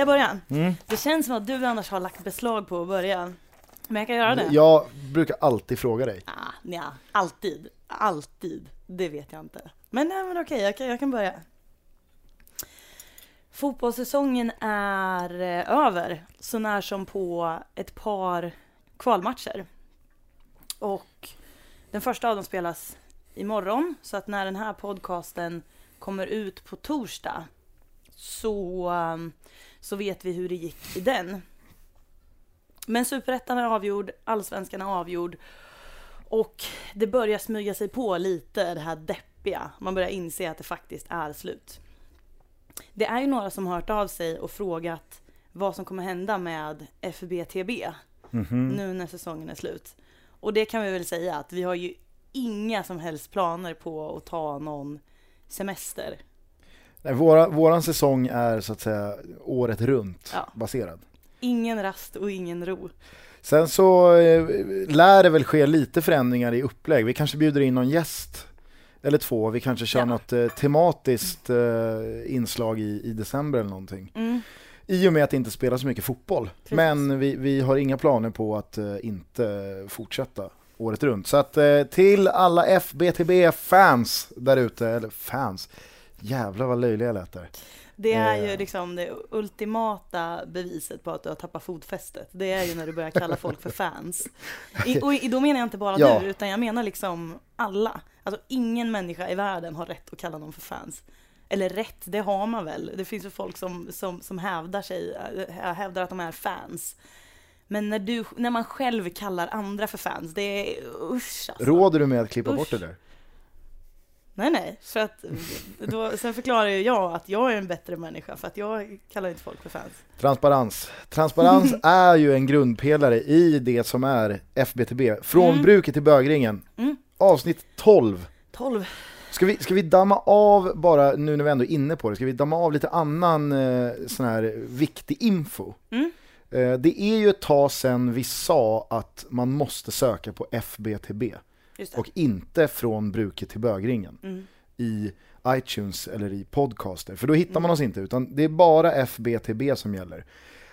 Ska jag börja? Mm. Det känns som att du annars har lagt beslag på att börja. Men jag kan göra det. Jag brukar alltid fråga dig. Ah, ja, alltid. Alltid. Det vet jag inte. Men, nej, men okej, jag kan, jag kan börja. Fotbollssäsongen är eh, över, så när som på ett par kvalmatcher. Och den första av dem spelas imorgon, så att när den här podcasten kommer ut på torsdag så, um, så vet vi hur det gick i den. Men superettan är avgjord, allsvenskan är avgjord och det börjar smyga sig på lite det här deppiga. Man börjar inse att det faktiskt är slut. Det är ju några som har hört av sig och frågat vad som kommer hända med FBTB mm -hmm. nu när säsongen är slut. Och det kan vi väl säga att vi har ju inga som helst planer på att ta någon semester. Nej, våra, våran säsong är så att säga året runt ja. baserad. Ingen rast och ingen ro. Sen så eh, lär det väl ske lite förändringar i upplägg. Vi kanske bjuder in någon gäst eller två. Vi kanske kör ja. något eh, tematiskt eh, inslag i, i december eller någonting. Mm. I och med att det inte spelar så mycket fotboll. Precis. Men vi, vi har inga planer på att eh, inte fortsätta året runt. Så att eh, till alla FBTB-fans där ute, eller fans, jävlar vad löjliga jag lät där. Det är ju eh. liksom det ultimata beviset på att du har tappat fotfästet. Det är ju när du börjar kalla folk för fans. I, och då menar jag inte bara ja. du, utan jag menar liksom alla. Alltså ingen människa i världen har rätt att kalla någon för fans. Eller rätt, det har man väl. Det finns ju folk som, som, som hävdar sig, äh, hävdar att de är fans. Men när, du, när man själv kallar andra för fans, det är usch alltså. Råder du med att klippa usch. bort det där? Nej, nej, för att då, sen förklarar jag att jag är en bättre människa för att jag kallar inte folk för fans. Transparens. Transparens är ju en grundpelare i det som är FBTB. Från mm. bruket till bögringen. Mm. Avsnitt 12. 12. Ska vi, ska vi damma av bara, nu när vi ändå är inne på det, ska vi damma av lite annan eh, sån här viktig info? Mm. Eh, det är ju ett tag sedan vi sa att man måste söka på FBTB och inte från bruket till bögringen mm. i iTunes eller i podcaster. För då hittar mm. man oss inte, utan det är bara FBTB som gäller.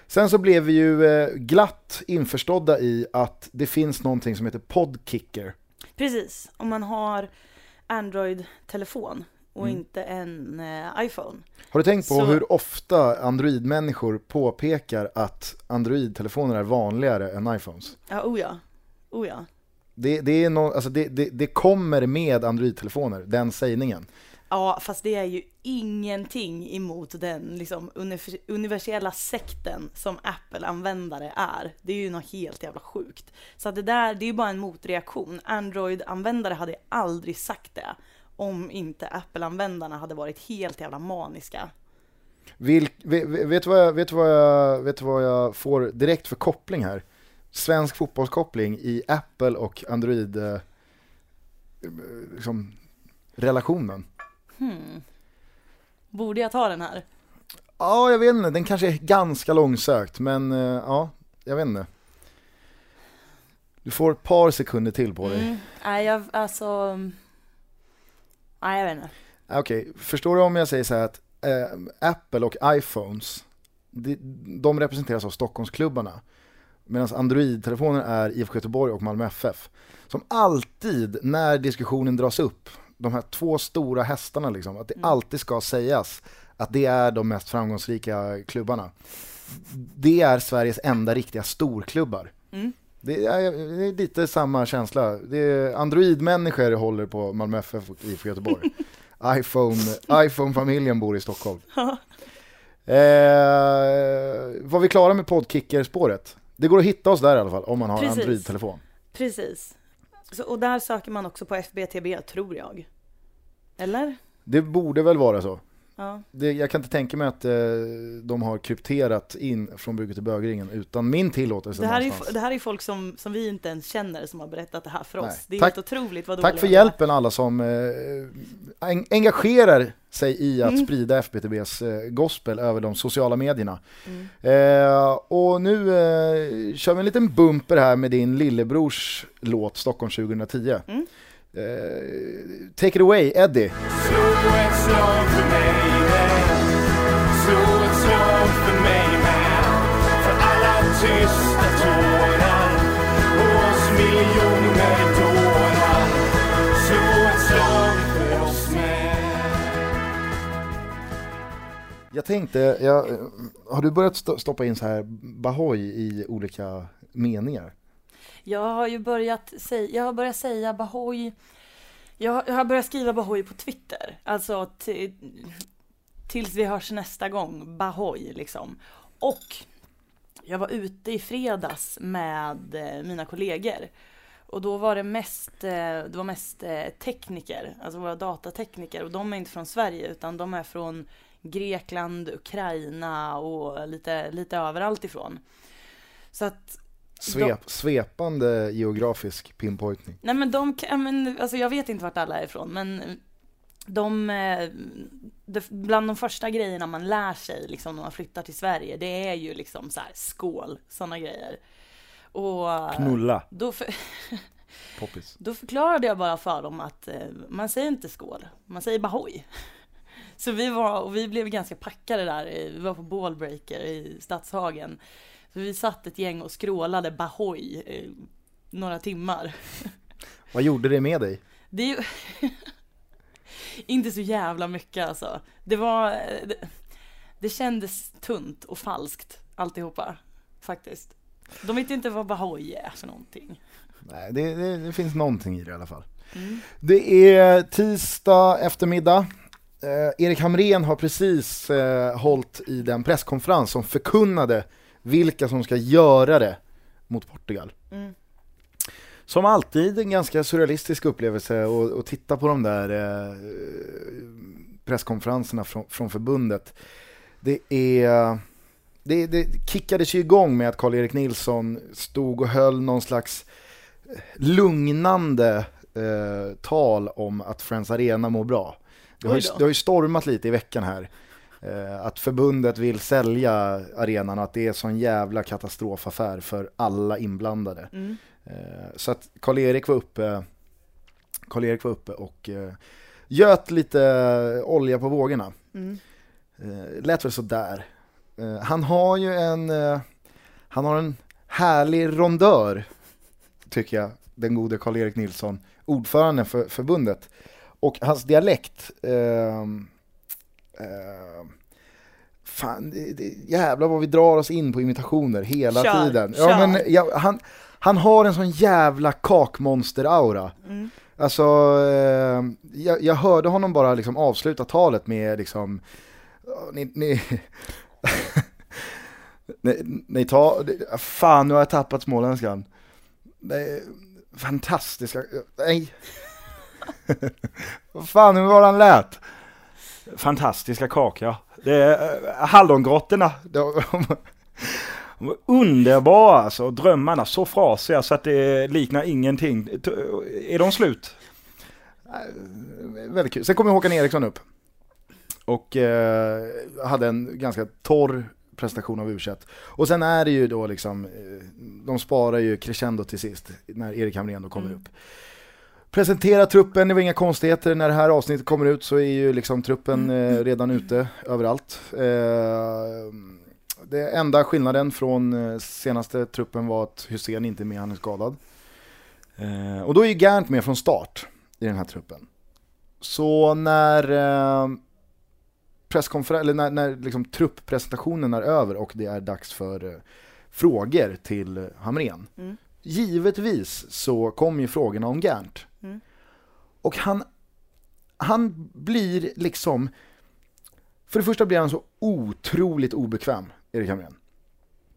Sen så blev vi ju eh, glatt införstådda i att det finns någonting som heter Podkicker. Precis, om man har Android-telefon och mm. inte en eh, iPhone. Har du tänkt på så... hur ofta Android-människor påpekar att Android-telefoner är vanligare än iPhones? Ja, oh ja. Oh ja. Det, det, är no, alltså det, det, det kommer med Android-telefoner, den sägningen. Ja, fast det är ju ingenting emot den liksom, universella sekten som Apple-användare är. Det är ju något helt jävla sjukt. Så det där, det är ju bara en motreaktion. Android-användare hade aldrig sagt det om inte Apple-användarna hade varit helt jävla maniska. Vil, vet, vet, du vad jag, vet, vad jag, vet vad jag får direkt för koppling här? Svensk fotbollskoppling i Apple och Android eh, liksom, relationen. Hmm. Borde jag ta den här? Ja, jag vet inte. Den kanske är ganska långsökt, men uh, ja, jag vet inte. Du får ett par sekunder till på dig. Mm. Nej, jag, alltså... Nej, jag vet inte. Okej, okay. förstår du om jag säger så här att uh, Apple och iPhones, de, de representeras av Stockholmsklubbarna. Medan Android-telefoner är IFK Göteborg och Malmö FF. Som alltid när diskussionen dras upp de här två stora hästarna, liksom, att det mm. alltid ska sägas att det är de mest framgångsrika klubbarna. Det är Sveriges enda riktiga storklubbar. Mm. Det, är, det är lite samma känsla. Android-människor håller på Malmö FF och IFK Göteborg. iPhone, iPhone-familjen bor i Stockholm. eh, var vi klara med poddkicker-spåret? Det går att hitta oss där i alla fall om man har Android-telefon. Precis. Så, och där söker man också på FBTB, tror jag. Eller? Det borde väl vara så. Ja. Det, jag kan inte tänka mig att eh, de har krypterat in från bruket till bögringen utan min tillåtelse. Det här, är, det här är folk som, som vi inte ens känner som har berättat det här för oss. Nej. Det är Tack, helt otroligt vad Tack för hjälpen alla som eh, engagerar sig i att mm. sprida FBTBs eh, gospel över de sociala medierna. Mm. Eh, och nu eh, kör vi en liten bumper här med din lillebrors låt Stockholm 2010. Mm. Uh, take it away, Eddie. Jag tänkte, jag, har du börjat stoppa in så här Bahoy i olika meningar? Jag har ju börjat säga, jag har börjat säga Bahoy. Jag, har- jag har börjat skriva Bahoy på Twitter. Alltså tills vi hörs nästa gång. Bahoy liksom. Och jag var ute i fredags med eh, mina kollegor. Och då var det mest, eh, det var mest eh, tekniker, alltså våra datatekniker. Och de är inte från Sverige utan de är från Grekland, Ukraina och lite, lite överallt ifrån. Så att Svep, svepande geografisk pinpointning. Nej men de kan, men, alltså jag vet inte vart alla är ifrån men de, eh, det, bland de första grejerna man lär sig liksom när man flyttar till Sverige det är ju liksom så här skål, sådana grejer. Och Knulla, då, för, poppis. då förklarade jag bara för dem att eh, man säger inte skål, man säger bahoj. Så vi var, och vi blev ganska packade där, eh, vi var på ballbreaker i Stadshagen. Så vi satt ett gäng och skrålade bahoj eh, några timmar. Vad gjorde det med dig? Det är ju inte så jävla mycket alltså. Det var, det, det kändes tunt och falskt alltihopa faktiskt. De vet inte vad Bahoy är för någonting. Nej, det, det, det finns någonting i det i alla fall. Mm. Det är tisdag eftermiddag. Eh, Erik Hamrén har precis eh, hållit i den presskonferens som förkunnade vilka som ska göra det mot Portugal. Mm. Som alltid en ganska surrealistisk upplevelse att titta på de där eh, presskonferenserna från, från förbundet. Det är det, det kickades ju igång med att Karl-Erik Nilsson stod och höll någon slags lugnande eh, tal om att Friends Arena mår bra. Det har, ju, det har ju stormat lite i veckan här. Eh, att förbundet vill sälja arenan och att det är sån jävla katastrofaffär för alla inblandade. Mm. Eh, så att Karl-Erik var uppe, Karl-Erik var uppe och eh, göt lite olja på vågorna. Mm. Eh, lät väl sådär. Eh, han har ju en, eh, han har en härlig rondör, tycker jag, den gode Karl-Erik Nilsson, ordförande för förbundet. Och hans dialekt, ehm, ehm, fan, det, det, jävlar vad vi drar oss in på imitationer hela Kör, tiden. kör. Ja, men, ja, han, han har en sån jävla kakmonster-aura. Mm. Alltså, eh, jag, jag hörde honom bara liksom avsluta talet med liksom, "Ja, ni, ni, ni tar, fan nu har jag tappat småländskan. Är fantastiska, nej. Vad fan, hur var han lät? Fantastiska kakor. Det är äh, hallongrottorna. De- De var underbara alltså. Drömmarna så frasiga så att det liknar ingenting. Är de slut? Väldigt kul. Sen kommer Håkan Eriksson upp. Och eh, hade en ganska torr presentation av u Och sen är det ju då liksom, eh, de sparar ju crescendo till sist, när Erik Hamrén då kommer Mm. upp. Presentera truppen, det var inga konstigheter. När det här avsnittet kommer ut så är ju liksom truppen eh, redan ute överallt. Eh, det enda skillnaden från eh, senaste truppen var att Hussein inte är med, han är skadad. Eh, och då är ju Gerndt med från start i den här truppen. Så när eh, eller när, när liksom trupppresentationen är över och det är dags för eh, frågor till Hamrén. Mm. Givetvis så kommer ju frågorna om Gerndt. Och han, han blir liksom, för det första blir han så otroligt obekväm, Erik Hamrén.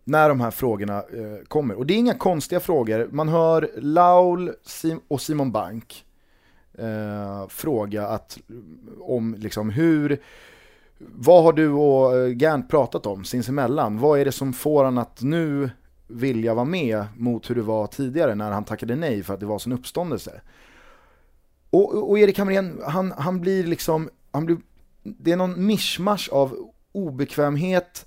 När de här frågorna eh, kommer. Och det är inga konstiga frågor. Man hör Laul Sim- och Simon Bank eh, fråga att, om liksom hur, vad har du och eh, Gant pratat om sinsemellan? Vad är det som får han att nu vilja vara med mot hur det var tidigare när han tackade nej för att det var sån uppståndelse? Och, och Erik Hamrén, han, han blir liksom, han blir, det är någon mischmasch av obekvämhet,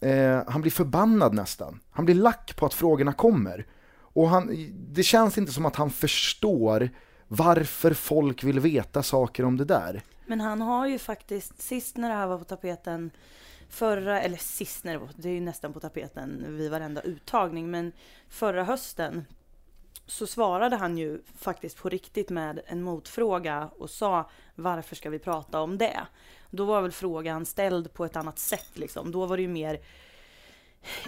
eh, han blir förbannad nästan. Han blir lack på att frågorna kommer. Och han, det känns inte som att han förstår varför folk vill veta saker om det där. Men han har ju faktiskt, sist när det här var på tapeten förra, eller sist när det var, det är ju nästan på tapeten vid varenda uttagning, men förra hösten så svarade han ju faktiskt på riktigt med en motfråga och sa varför ska vi prata om det? Då var väl frågan ställd på ett annat sätt liksom. Då var det ju mer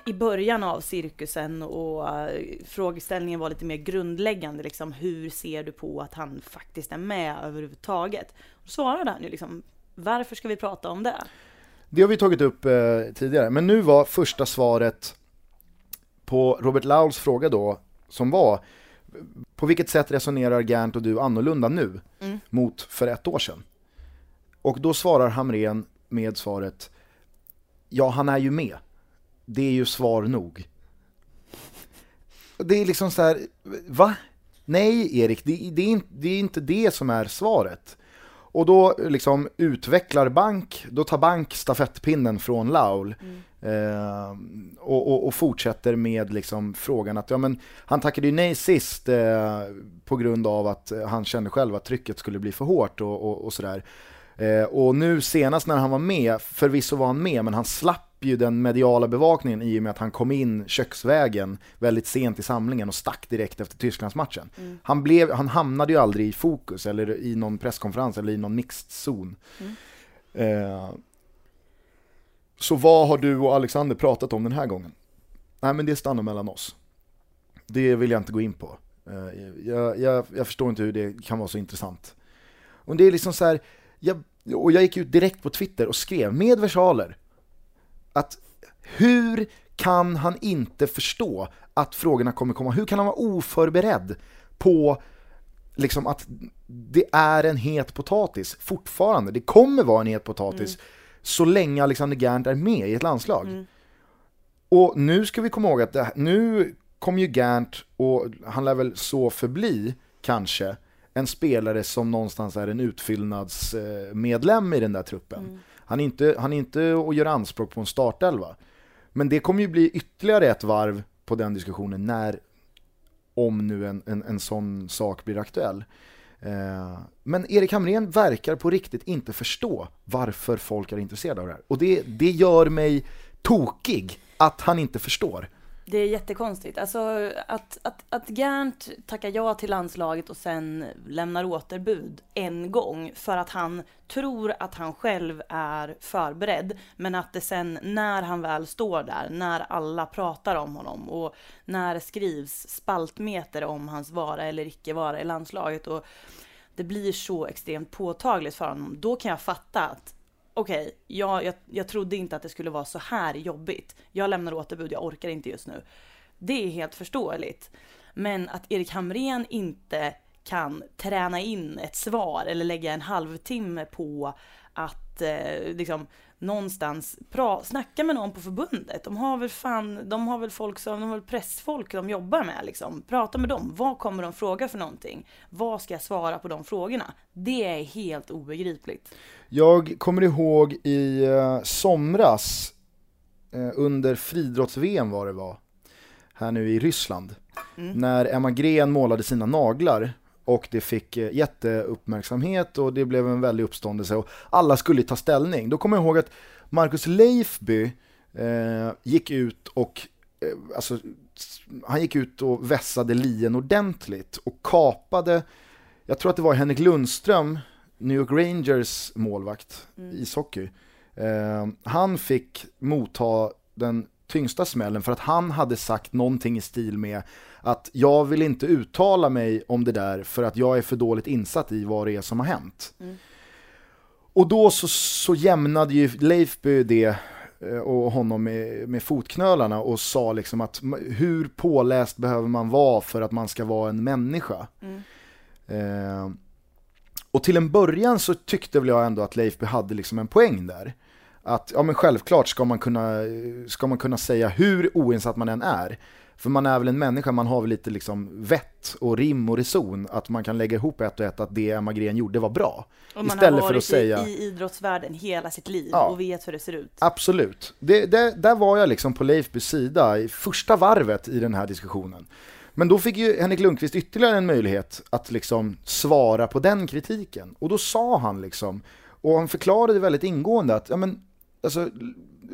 i början av cirkusen och eh, frågeställningen var lite mer grundläggande liksom. Hur ser du på att han faktiskt är med överhuvudtaget? Då svarade han ju liksom varför ska vi prata om det? Det har vi tagit upp eh, tidigare, men nu var första svaret på Robert Lauls fråga då, som var på vilket sätt resonerar Gant och du annorlunda nu Mm. mot för ett år sedan? Och då svarar Hamren med svaret Ja, han är ju med. Det är ju svar nog. Det är liksom så här, va? Nej Erik, det, det, är inte, det är inte det som är svaret. Och då liksom utvecklar Bank, då tar Bank stafettpinnen från Laul eh, och, och, och fortsätter med liksom frågan att ja, men han tackade ju nej sist eh, på grund av att han kände själv att trycket skulle bli för hårt och, och, och sådär. Eh, och nu senast när han var med, förvisso var han med, men han slapp ju den mediala bevakningen i och med att han kom in köksvägen väldigt sent i samlingen och stack direkt efter Tysklandsmatchen. Han, blev, han hamnade ju aldrig i fokus eller i någon presskonferens eller i någon mixed zon. Eh, så vad har du och Alexander pratat om den här gången? Nej men det stannar mellan oss. Det vill jag inte gå in på. Eh, jag, jag, jag förstår inte hur det kan vara så intressant. Och det är liksom så här, jag, och jag gick ut direkt på Twitter och skrev med versaler att hur kan han inte förstå att frågorna kommer komma? Hur kan han vara oförberedd på liksom att det är en het potatis fortfarande? Det kommer vara en het potatis så länge Alexander Gerndt är med i ett landslag. Och nu ska vi komma ihåg att det, nu kommer ju Gerndt, och han lär väl så förbli kanske, en spelare som någonstans är en utfyllnadsmedlem i den där truppen. Han är inte, han är inte och gör anspråk på en startelva. Men det kommer ju bli ytterligare ett varv på den diskussionen när, om nu en, en, en sån sak blir aktuell. Eh, men Erik Hamrén verkar på riktigt inte förstå varför folk är intresserade av det här. Och det, det gör mig tokig att han inte förstår. Det är jättekonstigt. Alltså att, att, att Gerndt tackar ja till landslaget och sen lämnar återbud en gång för att han tror att han själv är förberedd. Men att det sen när han väl står där, när alla pratar om honom och när skrivs spaltmeter om hans vara eller icke vara i landslaget och det blir så extremt påtagligt för honom, då kan jag fatta att okej, jag, jag, jag trodde inte att det skulle vara så här jobbigt. Jag lämnar återbud, jag orkar inte just nu. Det är helt förståeligt. Men att Erik Hamrén inte kan träna in ett svar eller lägga en halvtimme på att eh, liksom någonstans pra, snacka med någon på förbundet. De har väl fan, de har väl folk som, de har väl pressfolk de jobbar med liksom. Prata med dem. Vad kommer de fråga för någonting? Vad ska jag svara på de frågorna? Det är helt obegripligt. Jag kommer ihåg i eh, somras, eh, under friidrotts-VM var det var, här nu i Ryssland, när Emma Gren målade sina naglar och det fick eh, jätteuppmärksamhet och det blev en väldig uppståndelse och alla skulle ta ställning. Då kommer jag ihåg att Marcus Leifby eh, gick ut och eh, alltså, han gick ut och vässade lien ordentligt och kapade, jag tror att det var Henrik Lundström, New York Rangers målvakt, ishockey. Eh, han fick motta den tyngsta smällen för att han hade sagt någonting i stil med att jag vill inte uttala mig om det där för att jag är för dåligt insatt i vad det är som har hänt. Och då så, så jämnade ju Leifby det eh, och honom med, med fotknölarna och sa liksom att hur påläst behöver man vara för att man ska vara en människa? Eh, och till en början så tyckte väl jag ändå att Leifby hade liksom en poäng där. Att ja men självklart ska man kunna, ska man kunna säga hur oinsatt man än är. För man är väl en människa, man har väl lite liksom vett och rim och reson att man kan lägga ihop ett och ett att det Emma Gren gjorde var bra. Och man Istället har för varit att säga... i, i idrottsvärlden hela sitt liv Ja. och vet hur det ser ut. Absolut. Det, det, där var jag liksom på Leifbys sida i första varvet i den här diskussionen. Men då fick ju Henrik Lundqvist ytterligare en möjlighet att liksom svara på den kritiken. Och då sa han liksom, och han förklarade väldigt ingående att, ja men, alltså,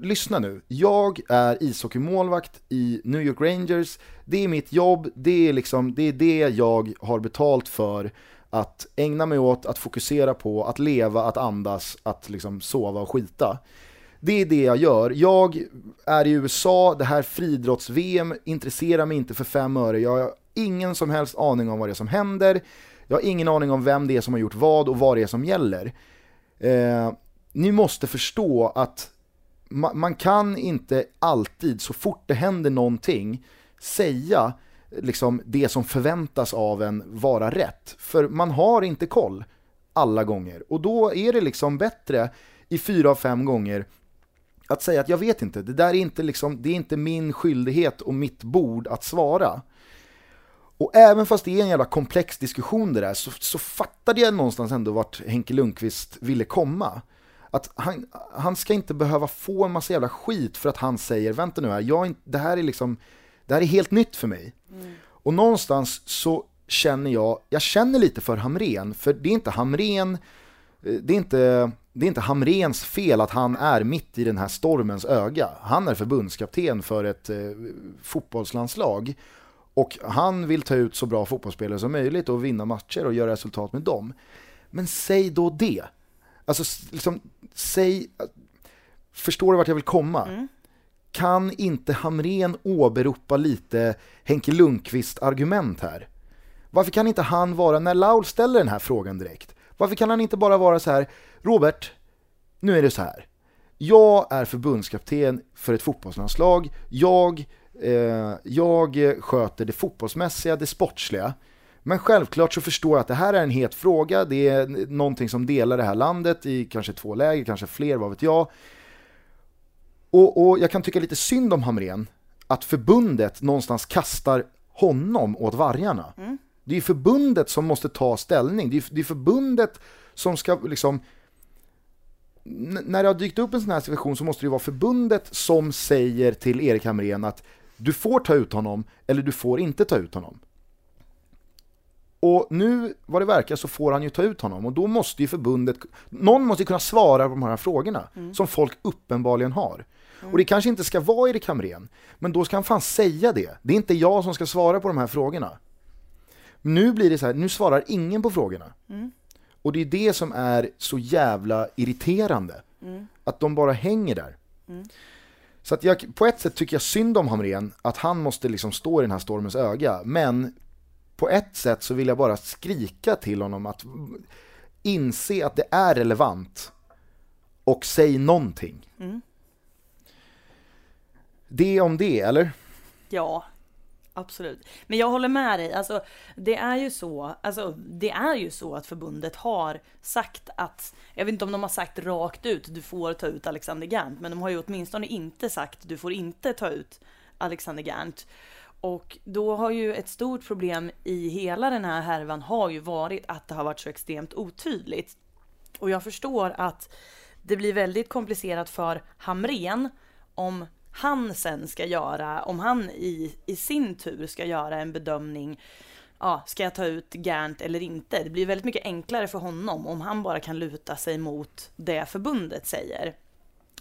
lyssna nu. Jag är ishockeymålvakt i New York Rangers. Det är mitt jobb, det är, liksom, det är det jag har betalt för att ägna mig åt, att fokusera på, att leva, att andas, att liksom sova och skita. Det är det jag gör. Jag är i USA, det här friidrotts-VM intresserar mig inte för fem öre. Jag har ingen som helst aning om vad det är som händer. Jag har ingen aning om vem det är som har gjort vad och vad det är som gäller. Eh, ni måste förstå att ma- man kan inte alltid, så fort det händer någonting, säga liksom det som förväntas av en vara rätt. För man har inte koll alla gånger. Och då är det liksom bättre i fyra av fem gånger att säga att jag vet inte, det där är inte, liksom, det är inte min skyldighet och mitt bord att svara. Och även fast det är en jävla komplex diskussion det där, så, så fattade jag någonstans ändå vart Henke Lundqvist ville komma. Att han, han ska inte behöva få en massa jävla skit för att han säger, vänta nu här, jag, det här är liksom, det här är helt nytt för mig. Och någonstans så känner jag, jag känner lite för Hamren, för det är inte Hamren, eh, det är inte, det är inte Hamrens fel att han är mitt i den här stormens öga. Han är förbundskapten för ett eh, fotbollslandslag och han vill ta ut så bra fotbollsspelare som möjligt och vinna matcher och göra resultat med dem. Men säg då det. Alltså liksom, säg, förstår du vart jag vill komma? Kan inte Hamren åberopa lite Henke Lundqvist argument här? Varför kan inte han vara, när Laul ställer den här frågan direkt, varför kan han inte bara vara så här, Robert, nu är det så här. Jag är förbundskapten för ett fotbollslandslag, jag, eh, jag sköter det fotbollsmässiga, det sportsliga. Men självklart så förstår jag att det här är en het fråga, det är någonting som delar det här landet i kanske två läger, kanske fler, vad vet jag. Och, och jag kan tycka lite synd om Hamren att förbundet någonstans kastar honom åt vargarna. Det är ju förbundet som måste ta ställning. Det är, det är förbundet som ska liksom... När det har dykt upp en sån här situation så måste det ju vara förbundet som säger till Erik Hamrén att du får ta ut honom eller du får inte ta ut honom. Och nu, vad det verkar, så får han ju ta ut honom och då måste ju förbundet, någon måste ju kunna svara på de här frågorna som folk uppenbarligen har. Och det kanske inte ska vara Erik Hamrén, men då ska han fan säga det. Det är inte jag som ska svara på de här frågorna. Nu blir det så här, nu svarar ingen på frågorna. Och det är det som är så jävla irriterande. Att de bara hänger där. Så att jag, på ett sätt tycker jag synd om Hamrén, att han måste liksom stå i den här stormens öga. Men på ett sätt så vill jag bara skrika till honom att inse att det är relevant och säg någonting. Det om det, eller? Ja, absolut. Men jag håller med dig. Alltså, det är ju så, alltså, det är ju så att förbundet har sagt att, jag vet inte om de har sagt rakt ut, du får ta ut Alexander Gant, men de har ju åtminstone inte sagt, du får inte ta ut Alexander Gant. Och då har ju ett stort problem i hela den här härvan har ju varit att det har varit så extremt otydligt. Och jag förstår att det blir väldigt komplicerat för Hamren om han sen ska göra, om han i, i sin tur ska göra en bedömning, ja, ska jag ta ut Gant eller inte? Det blir väldigt mycket enklare för honom om han bara kan luta sig mot det förbundet säger.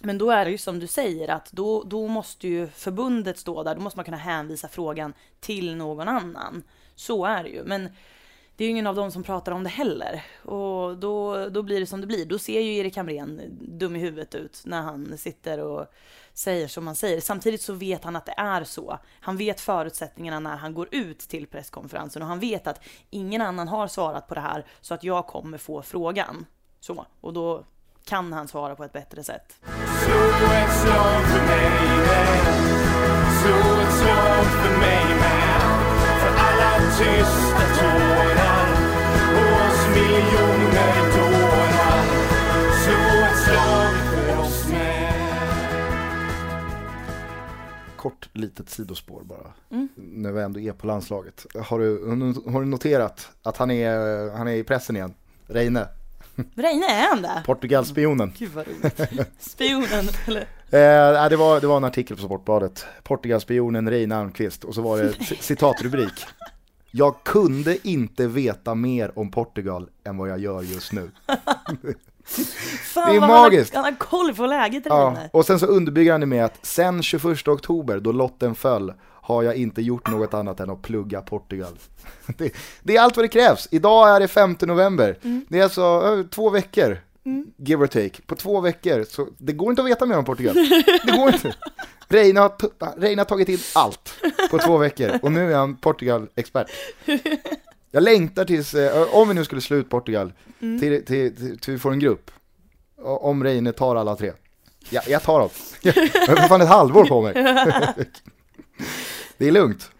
Men då är det ju som du säger att då, då måste ju förbundet stå där, då måste man kunna hänvisa frågan till någon annan. Så är det ju. Men det är ju ingen av dem som pratar om det heller. Och då, då blir det som det blir. Då ser ju Erik Hamrén dum i huvudet ut när han sitter och säger som han säger. Samtidigt så vet han att det är så. Han vet förutsättningarna när han går ut till presskonferensen och han vet att ingen annan har svarat på det här så att jag kommer få frågan. Så, och då kan han svara på ett bättre sätt. Kort litet sidospår bara. När vi ändå är på landslaget. Har du, har du noterat att han är, han är i pressen igen? Reine, Reine är han det? Portugalspionen. Gud vad roligt. Spionen, eller? Eh, det, var, det var en artikel på Sportbladet. Portugalspionen Reine Almqvist och så var det citatrubrik. Jag kunde inte veta mer om Portugal än vad jag gör just nu. Fan, Det är vad han har- magiskt. Han har koll på läget Ja, och sen så underbygger han det med att sen 21 oktober då lotten föll har jag inte gjort något annat än att plugga Portugal. Det, det är allt vad det krävs. Idag är det 5 november. Mm. Det är alltså ö, två veckor, give or take. På två veckor, så det går inte att veta mer om Portugal. Det går inte. Reine har, Reine har tagit in allt på två veckor och nu är han Portugal-expert. Jag längtar tills, eh, om vi nu skulle slå ut Portugal, Mm. till, till, till, till vi får en grupp. Om Reine tar alla tre. Ja, jag tar dem. Jag har för fan ett halvår på mig. Det är lugnt.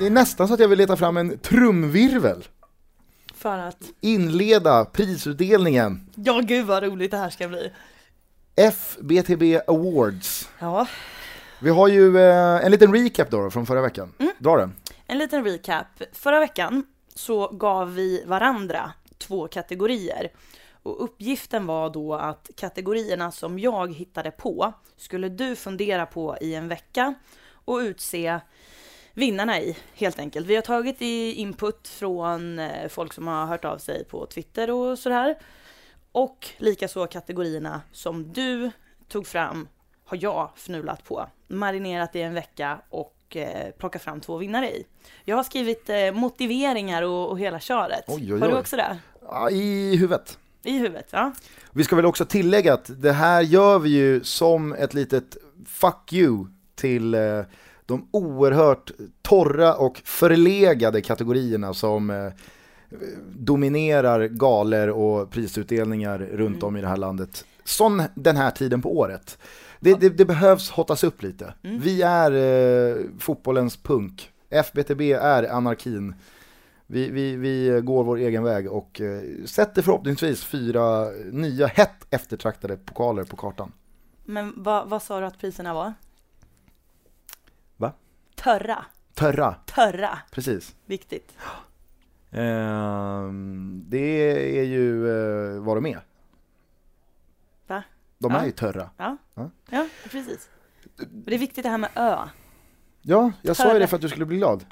Det är nästan så att jag vill leta fram en trumvirvel. För att, Inleda prisutdelningen. ja gud vad roligt det här ska bli. FBTB Awards. Ja, Vi har ju eh, en liten recap då, då från förra veckan. Dra den. en liten recap. Förra veckan så gav vi varandra två kategorier. Och uppgiften var då att kategorierna som jag hittade på skulle du fundera på i en vecka och utse vinnarna i, helt enkelt. Vi har tagit i input från eh, folk som har hört av sig på Twitter och sådär. Och likaså kategorierna som du tog fram har jag fnulat på. Marinerat i en vecka och eh, plockat fram två vinnare i. Jag har skrivit eh, motiveringar och, och hela köret. Oj, oj, Har du oj. också det? Ja, I huvudet. I huvudet? Ja. Vi ska väl också tillägga att det här gör vi ju som ett litet fuck you till eh, de oerhört torra och förlegade kategorierna som eh, dominerar galer och prisutdelningar runt om i det här landet. Sån den här tiden på året. Det, det, det behövs hottas upp lite. Vi är eh, fotbollens punk. FBTB är anarkin. Vi, vi, vi går vår egen väg och eh, sätter förhoppningsvis fyra nya hett eftertraktade pokaler på kartan. Men vad, vad sa du att priserna var? Va? Törra. Törra, Törra. precis. Viktigt. Ehm, det är ju eh, vad de är. Va? De Ja. är ju törra. Ja, Ja. ja precis. Och det är viktigt det här med ö. Ja, jag sa ju Törra. det för att du skulle bli glad.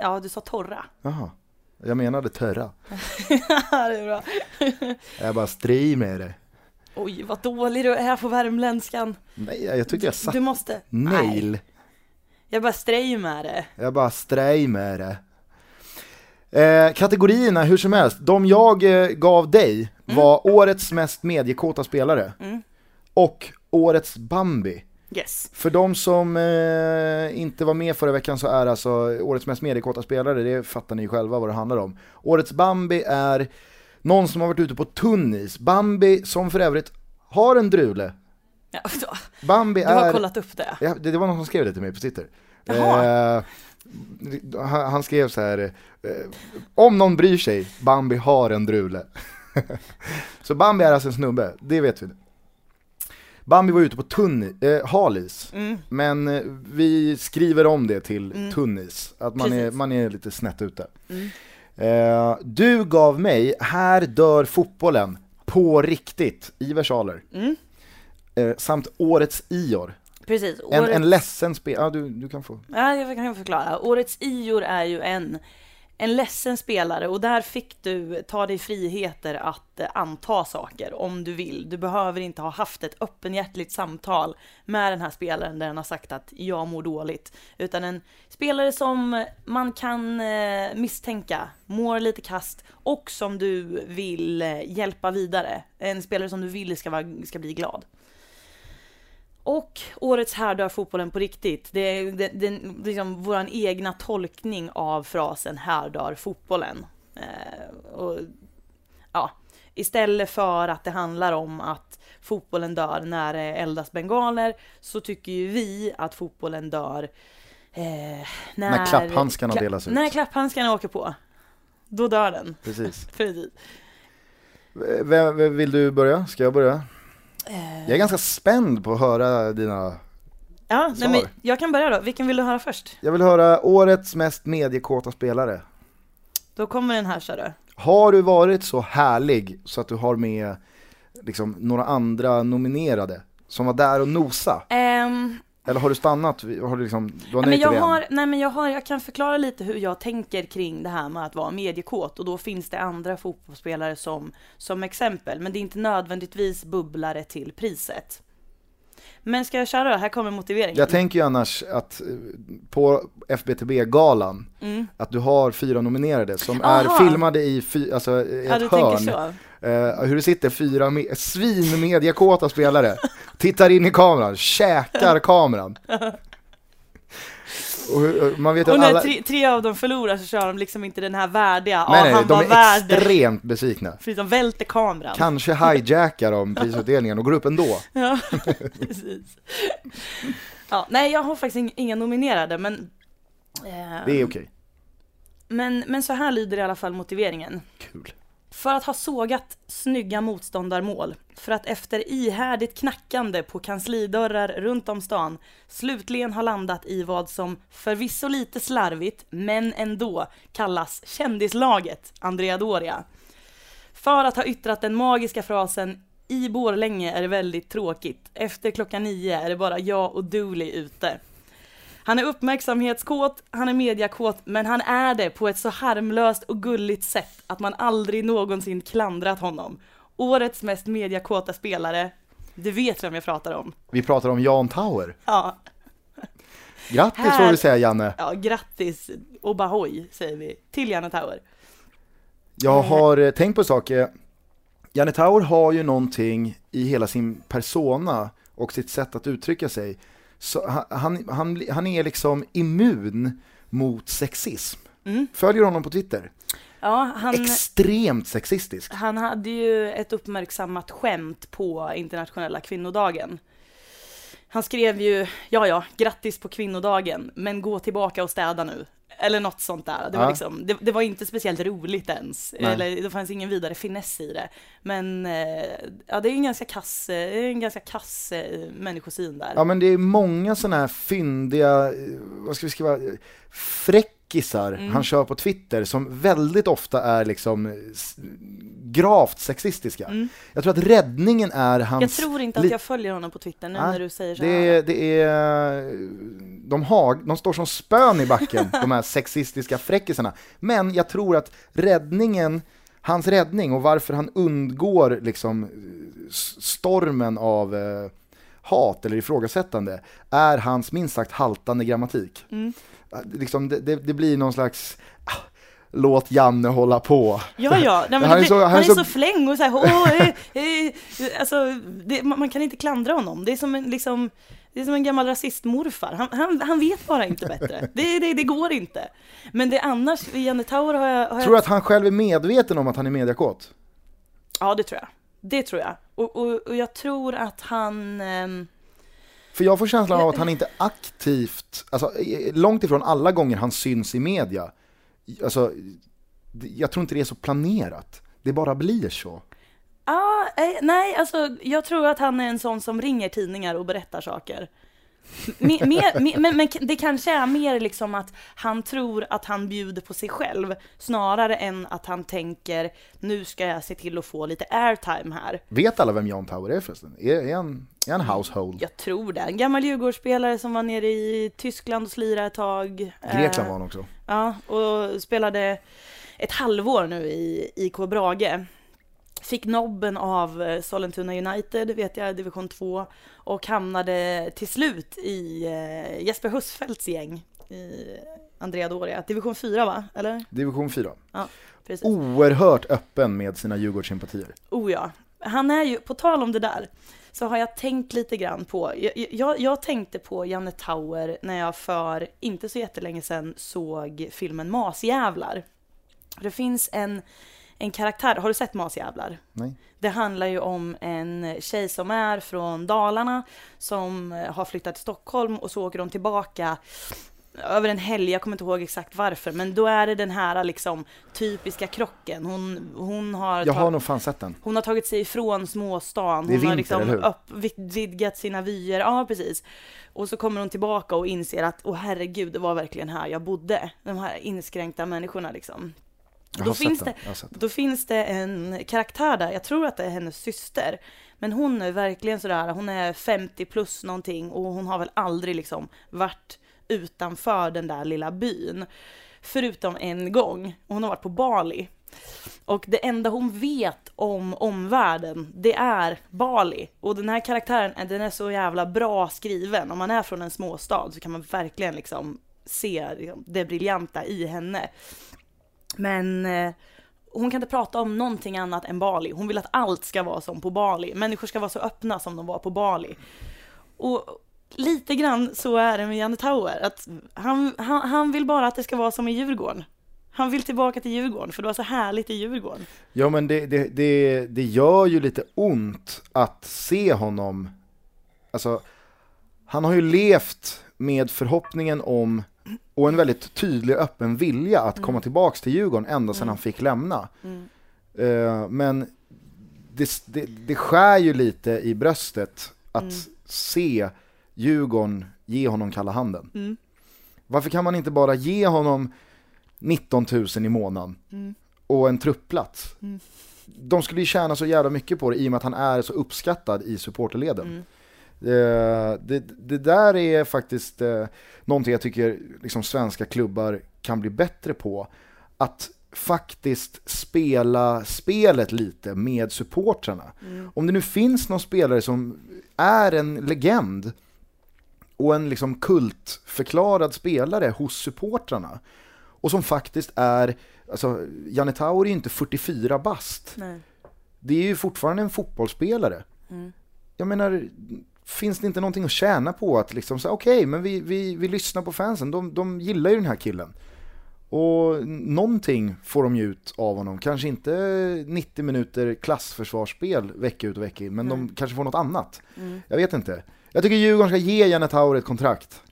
Ja, du sa torra. Jaha. Jag menade törra. det är bra. Jag bara stri med det. Oj, vad dålig du är på värmländskan. Nej, jag tyckte jag satt Du måste... nail. Nej, jag bara strej med det. Jag bara strej med det. Eh, kategorierna hur som helst, de jag eh, gav dig var årets mest mediekåta spelare Mm. och årets Bambi. Yes. För de som eh, inte var med förra veckan så är alltså årets mest mediekåta spelare, det fattar ni själva vad det handlar om. Årets Bambi är någon som har varit ute på tunn is. Bambi som för övrigt har en drule. Ja, då. Bambi Du har är... kollat upp det. Ja, det, det var någon som skrev det till mig på Twitter. Jaha. Han, skrev så här, eh, om någon bryr sig, Bambi har en drule. så Bambi är alltså en snubbe, det vet vi. Bambi var ute på tunn, eh, halis, Mm. men eh, vi skriver om det till Mm. tunnis, att man är, man är lite snett ute. Mm. Eh, du gav mig, här dör fotbollen, på riktigt, i versaler. Mm. Eh, samt årets Ior. Precis. En, Årets... en ledsen spel, ja du, du kan få. Ja, jag kan förklara. Årets Ior är ju en, en ledsen spelare och där fick du ta dig friheter att eh, anta saker om du vill. Du behöver inte ha haft ett öppenhjärtligt samtal med den här spelaren där den har sagt att jag mår dåligt. Utan en spelare som man kan eh, misstänka mår lite kast och som du vill eh, hjälpa vidare. En spelare som du vill ska, vara, ska bli glad. Och årets här dör fotbollen på riktigt. Det är, det, det, är liksom vår egna tolkning av frasen här dör fotbollen. Eh, och, ja, istället för att det handlar om att fotbollen dör när det eldas bengaler så tycker ju vi att fotbollen dör eh, när, När klapphandskarna kla- delas ut. När klapphandskarna åker på. Då dör den. Precis. Precis. Vem, vem vill du börja? Ska jag börja? Eh, Jag är ganska spänd på att höra dina... ja, nej, men jag kan börja då. Vilken vill du höra först? Jag vill höra årets mest mediekåta spelare. Då kommer den här, kör du. Har du varit så härlig så att du har med liksom, några andra nominerade som var där och nosa? Ehm, Eller har du stannat? Har du liksom, du har Nej, men jag, en? har, nej men jag, har, jag kan förklara lite hur jag tänker kring det här med att vara mediekåt och då finns det andra fotbollsspelare som, som exempel, men det är inte nödvändigtvis bubblare till priset. Men ska jag köra då? Här kommer motiveringen. Jag tänker ju annars att eh, på FBTB-galan, Mm. att du har fyra nominerade som Aha. är filmade i, fy, alltså, i Ja, ett du hörn. Eh, hur det sitter fyra me- svinmediakåta spelare, tittar in i kameran, käkar kameran. Och hur- man vet Och när alla... tre, tre av dem förlorar så kör de liksom inte den här värdiga, Nej, ja nej, han de var är värd, extremt besvikna. för de välter kameran. Kanske hijackar de prisutdelningen och går upp ändå. Ja, precis. Ja, nej, jag har faktiskt ing- inga nominerade, men... eh, Det är okej. men, men så här lyder i alla fall motiveringen. Kul. För att ha sågat snygga motståndarmål, för att efter ihärdigt knackande på kanslidörrar runt om stan slutligen ha landat i vad som förvisso lite slarvigt, men ändå kallas kändislaget Andrea Doria. För att ha yttrat den magiska frasen i Borlänge är det väldigt tråkigt. Efter klockan nio är det bara jag och Dooley ute. Han är uppmärksamhetskåt, han är mediakåt, men han är det på ett så harmlöst och gulligt sätt att man aldrig någonsin klandrat honom. Årets mest mediakåta spelare, du vet vem jag pratar om. Vi pratar om Jan Tauer. Ja, Grattis Här- får vi säga Janne. ja grattis och bahoj säger vi till Janne Tauer. Jag har eh, tänkt på saker. Janne Tauer har ju någonting i hela sin persona och sitt sätt att uttrycka sig. Så han, han, han, är liksom immun mot sexism. Mm. Följer honom på Twitter. Ja, han, Extremt sexistisk. han hade ju ett uppmärksammat skämt på internationella kvinnodagen. Han skrev ju, ja ja, grattis på kvinnodagen, men gå tillbaka och städa nu. Eller något sånt där. Det var, liksom, det, det var inte speciellt roligt ens. Nej. Eller det fanns ingen vidare finess i det. Men eh, ja, det är en ganska kass, eh, en ganska kass eh, människosyn där. Ja men det är många sådana här fyndiga, eh, vad ska vi skriva, eh, fräckisar Mm. han kör på Twitter som väldigt ofta är liksom gravt sexistiska. Mm. Jag tror att räddningen är hans... Jag tror inte att jag följer honom på Twitter nu Nej, när du säger så här. Det är, det är, de, har, de står som spön i backen, de här sexistiska fräckisarna. Men jag tror att räddningen, hans räddning och varför han undgår liksom stormen av eh, hat eller ifrågasättande är hans minst sagt haltande grammatik. Mm. Liksom, det, det, det blir någon slags, ah, låt Janne hålla på. Ja, ja, Nej, Han är så- han är så- så fläng och så här, åh, eh, eh, alltså, det, man, man kan inte klandra honom. Det är som en, liksom, det är som en gammal rasistmorfar. Han, han, han vet bara inte bättre. Det, det, det går inte. Men det annars, Janne Tauer har jag... Har Tror du att han själv är medveten om att han är mediakåt? ja, det tror jag. Det tror jag. Och, och, och jag tror att han... ehm, för jag får känslan av att han inte aktivt, alltså långt ifrån alla gånger han syns i media, alltså jag tror inte det är så planerat. Det bara blir så. Ah, nej, alltså jag tror att han är en sån som ringer tidningar och berättar saker. Mer, mer, mer, men, men det kanske är mer liksom att han tror att han bjuder på sig själv snarare än att han tänker nu ska jag se till att få lite airtime här. Vet alla vem Jan Tauer är förresten? Är, är, han, är han household? Jag tror det. En gammal Djurgårdsspelare som var nere i Tyskland och slirade ett tag. Grekland Eh, var han också. Ja, och spelade ett halvår nu i IK Brage. Fick nobben av eh, Sollentuna United, vet jag, division 2. Och hamnade till slut i eh, Jesper Husfeldts gäng i Andrea Doria. Division 4 va? Eller? Division 4. Precis. Oerhört öppen med sina Djurgårdssympatier. Oh ja. Han är ju, på tal om det där, så har jag tänkt lite grann på, jag, jag, jag tänkte på Janne Tauer när jag för inte så jättelänge sedan såg filmen Masjävlar. Det finns en, en karaktär, har du sett Masjävlar? Nej. Det handlar ju om en tjej som är från Dalarna som eh, har flyttat till Stockholm och så åker de tillbaka över en helg, jag kommer inte ihåg exakt varför, men då är det den här liksom typiska krocken. Hon, hon har Jag har nog fan sett den. hon har tagit sig ifrån småstan, Det är hon har vinter, liksom eller hur? upp, vid- vidgat sina vyer, ja precis. Och så kommer hon tillbaka och inser att, åh herregud, det var verkligen här jag bodde. De här inskränkta människorna liksom. Då finns det-. Då finns det en karaktär där, jag tror att det är hennes syster. Men hon är verkligen sådär, hon är 50 plus någonting och hon har väl aldrig liksom varit utanför den där lilla byn. Förutom en gång, och hon har varit på Bali. Och det enda hon vet om omvärlden, det är Bali. Och den här karaktären, den är så jävla bra skriven. Om man är från en småstad så kan man verkligen liksom se det briljanta i henne. Men eh, hon kan inte prata om någonting annat än Bali. Hon vill att allt ska vara som på Bali. Människor ska vara så öppna som de var på Bali. Och lite grann så är det med Janne Tauer. Att han, han, han vill bara att det ska vara som i Djurgården. Han vill tillbaka till Djurgården, för det var så härligt i Djurgården. Ja men det, det, det, det gör ju lite ont att se honom, alltså han har ju levt med förhoppningen om och en väldigt tydlig öppen vilja att komma tillbaks till Djurgården ända sedan han fick lämna. Mm. Eh, men det, det, det skär ju lite i bröstet att Mm. se Djurgården ge honom kalla handen. Mm. Varför kan man inte bara ge honom 19 000 i månaden Mm. och en truppplats? Mm. De skulle ju tjäna så jävla mycket på det i och med att han är så uppskattad i supporterleden. Mm. Eh, det, det där är faktiskt eh, någonting jag tycker liksom svenska klubbar kan bli bättre på. Att faktiskt spela spelet lite med supportrarna. Mm. Om det nu finns någon spelare som är en legend och en liksom kultförklarad spelare hos supportrarna och som faktiskt är, alltså Janne Taur är ju inte 44 bast. Nej. Det är ju fortfarande en fotbollsspelare. Mm. Jag menar, finns det inte någonting att tjäna på att liksom säga okej, men vi, vi, vi lyssnar på fansen, de, de gillar ju den här killen. Och någonting får de ju ut av honom, kanske inte 90 minuter klassförsvarsspel vecka ut och vecka in, men de Nej. kanske får något annat. Mm. Jag vet inte. Jag tycker Djurgården ska ge Janne Taur ett kontrakt.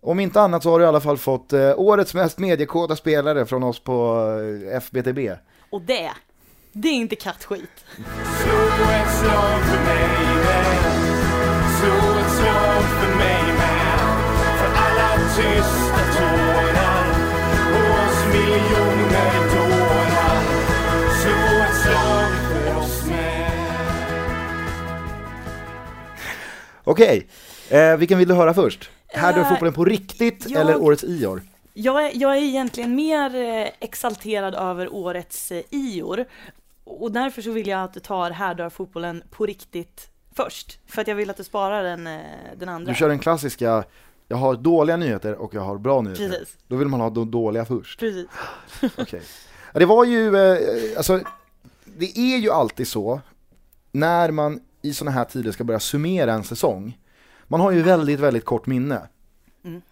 Om inte annat så har du i alla fall fått eh, årets mest mediekoda spelare från oss på eh, FBTB. Och det, det är inte kattskit. För mig med. För alla tysta tårar. Och oss miljoner dårar. Slå ett slag för oss med. Okej, eh, vilken vill du höra först? Här dör Eh, fotbollen på riktigt jag- eller årets Ior? Jag är, jag är egentligen mer eh, exalterad över årets eh, Ior. Och därför så vill jag att du tar Här dör fotbollen på riktigt först. För att jag vill att du sparar den, eh, den andra. Du kör den klassiska, jag har dåliga nyheter och jag har bra nyheter. Precis, Då vill man ha de dåliga först. precis. Okej. Ja, det var ju, eh, alltså, det är ju alltid så när man i sådana här tider ska börja summera en säsong. Man har ju väldigt, väldigt kort minne. Mm.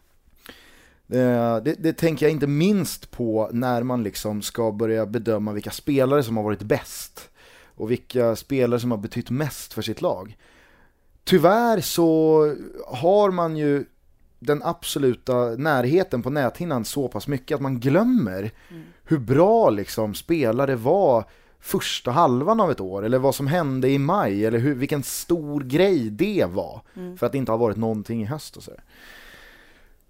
Eh, Det, det tänker jag inte minst på när man liksom ska börja bedöma vilka spelare som har varit bäst och vilka spelare som har betytt mest för sitt lag. Tyvärr så har man ju den absoluta närheten på näthinnan så pass mycket att man glömmer hur bra liksom spelare var första halvan av ett år, eller vad som hände i maj, eller hur, vilken stor grej det var. För att det inte har varit någonting i höst och sådär.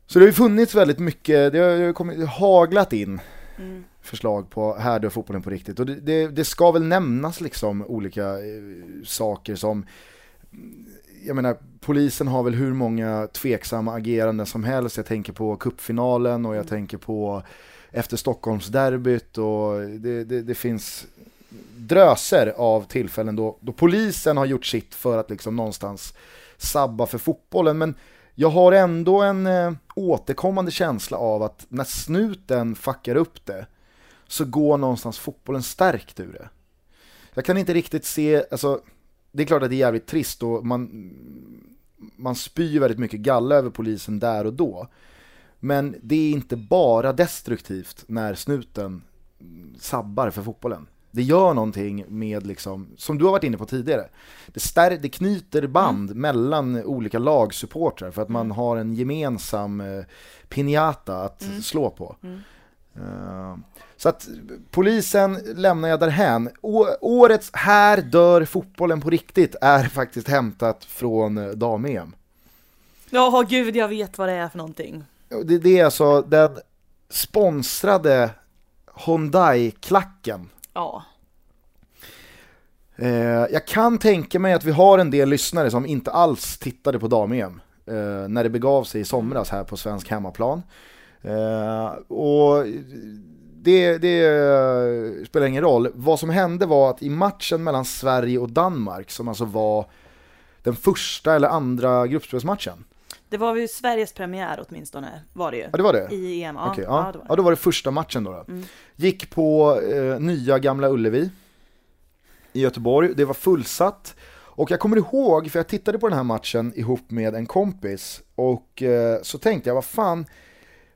Så det har ju funnits väldigt mycket, det har ju kommit, det har haglat in Mm. Förslag på här dör fotbollen på riktigt. Och det, det, det ska väl nämnas liksom olika eh, saker som jag menar, polisen har väl hur många tveksamma ageranden som helst. Jag tänker på kuppfinalen och jag tänker på efter Stockholmsderbyt och det, det, det finns dröser av tillfällen då, då polisen har gjort sitt för att liksom någonstans sabba för fotbollen. Men jag har ändå en eh, återkommande känsla av att när snuten fuckar upp det så går någonstans fotbollen stärkt ur det. Jag kan inte riktigt se, alltså det är klart att det är jävligt trist och man, man spyr väldigt mycket galla över polisen där och då. Men det är inte bara destruktivt när snuten sabbar för fotbollen. Det gör någonting med, liksom, som du har varit inne på tidigare, det, stär, det knyter band mellan olika lagsupportrar för att man har en gemensam eh, pinjata att slå på. Eh, så att polisen lämnar jag därhän. Årets Här dör fotbollen på riktigt är faktiskt hämtat från eh, dam-EM. Ja, gud, jag vet vad det är för någonting. Det, det är alltså den sponsrade Hyundai-klacken. Ja. Eh, jag kan tänka mig att vi har en del lyssnare som inte alls tittade på dam-EM eh, när det begav sig i somras här på svensk hemmaplan. Eh, och det, det eh, spelar ingen roll. Vad som hände var att i matchen mellan Sverige och Danmark, som alltså var den första eller andra gruppspelsmatchen. Det var ju Sveriges premiär åtminstone, var det ju. Ja, det var det? I EM, ja. Okej, ja. ja, det var ja, då var det första matchen då. då. Mm. Gick på eh, nya Gamla Ullevi i Göteborg, det var fullsatt. Och jag kommer ihåg, för jag tittade på den här matchen ihop med en kompis och eh, så tänkte jag, vad fan,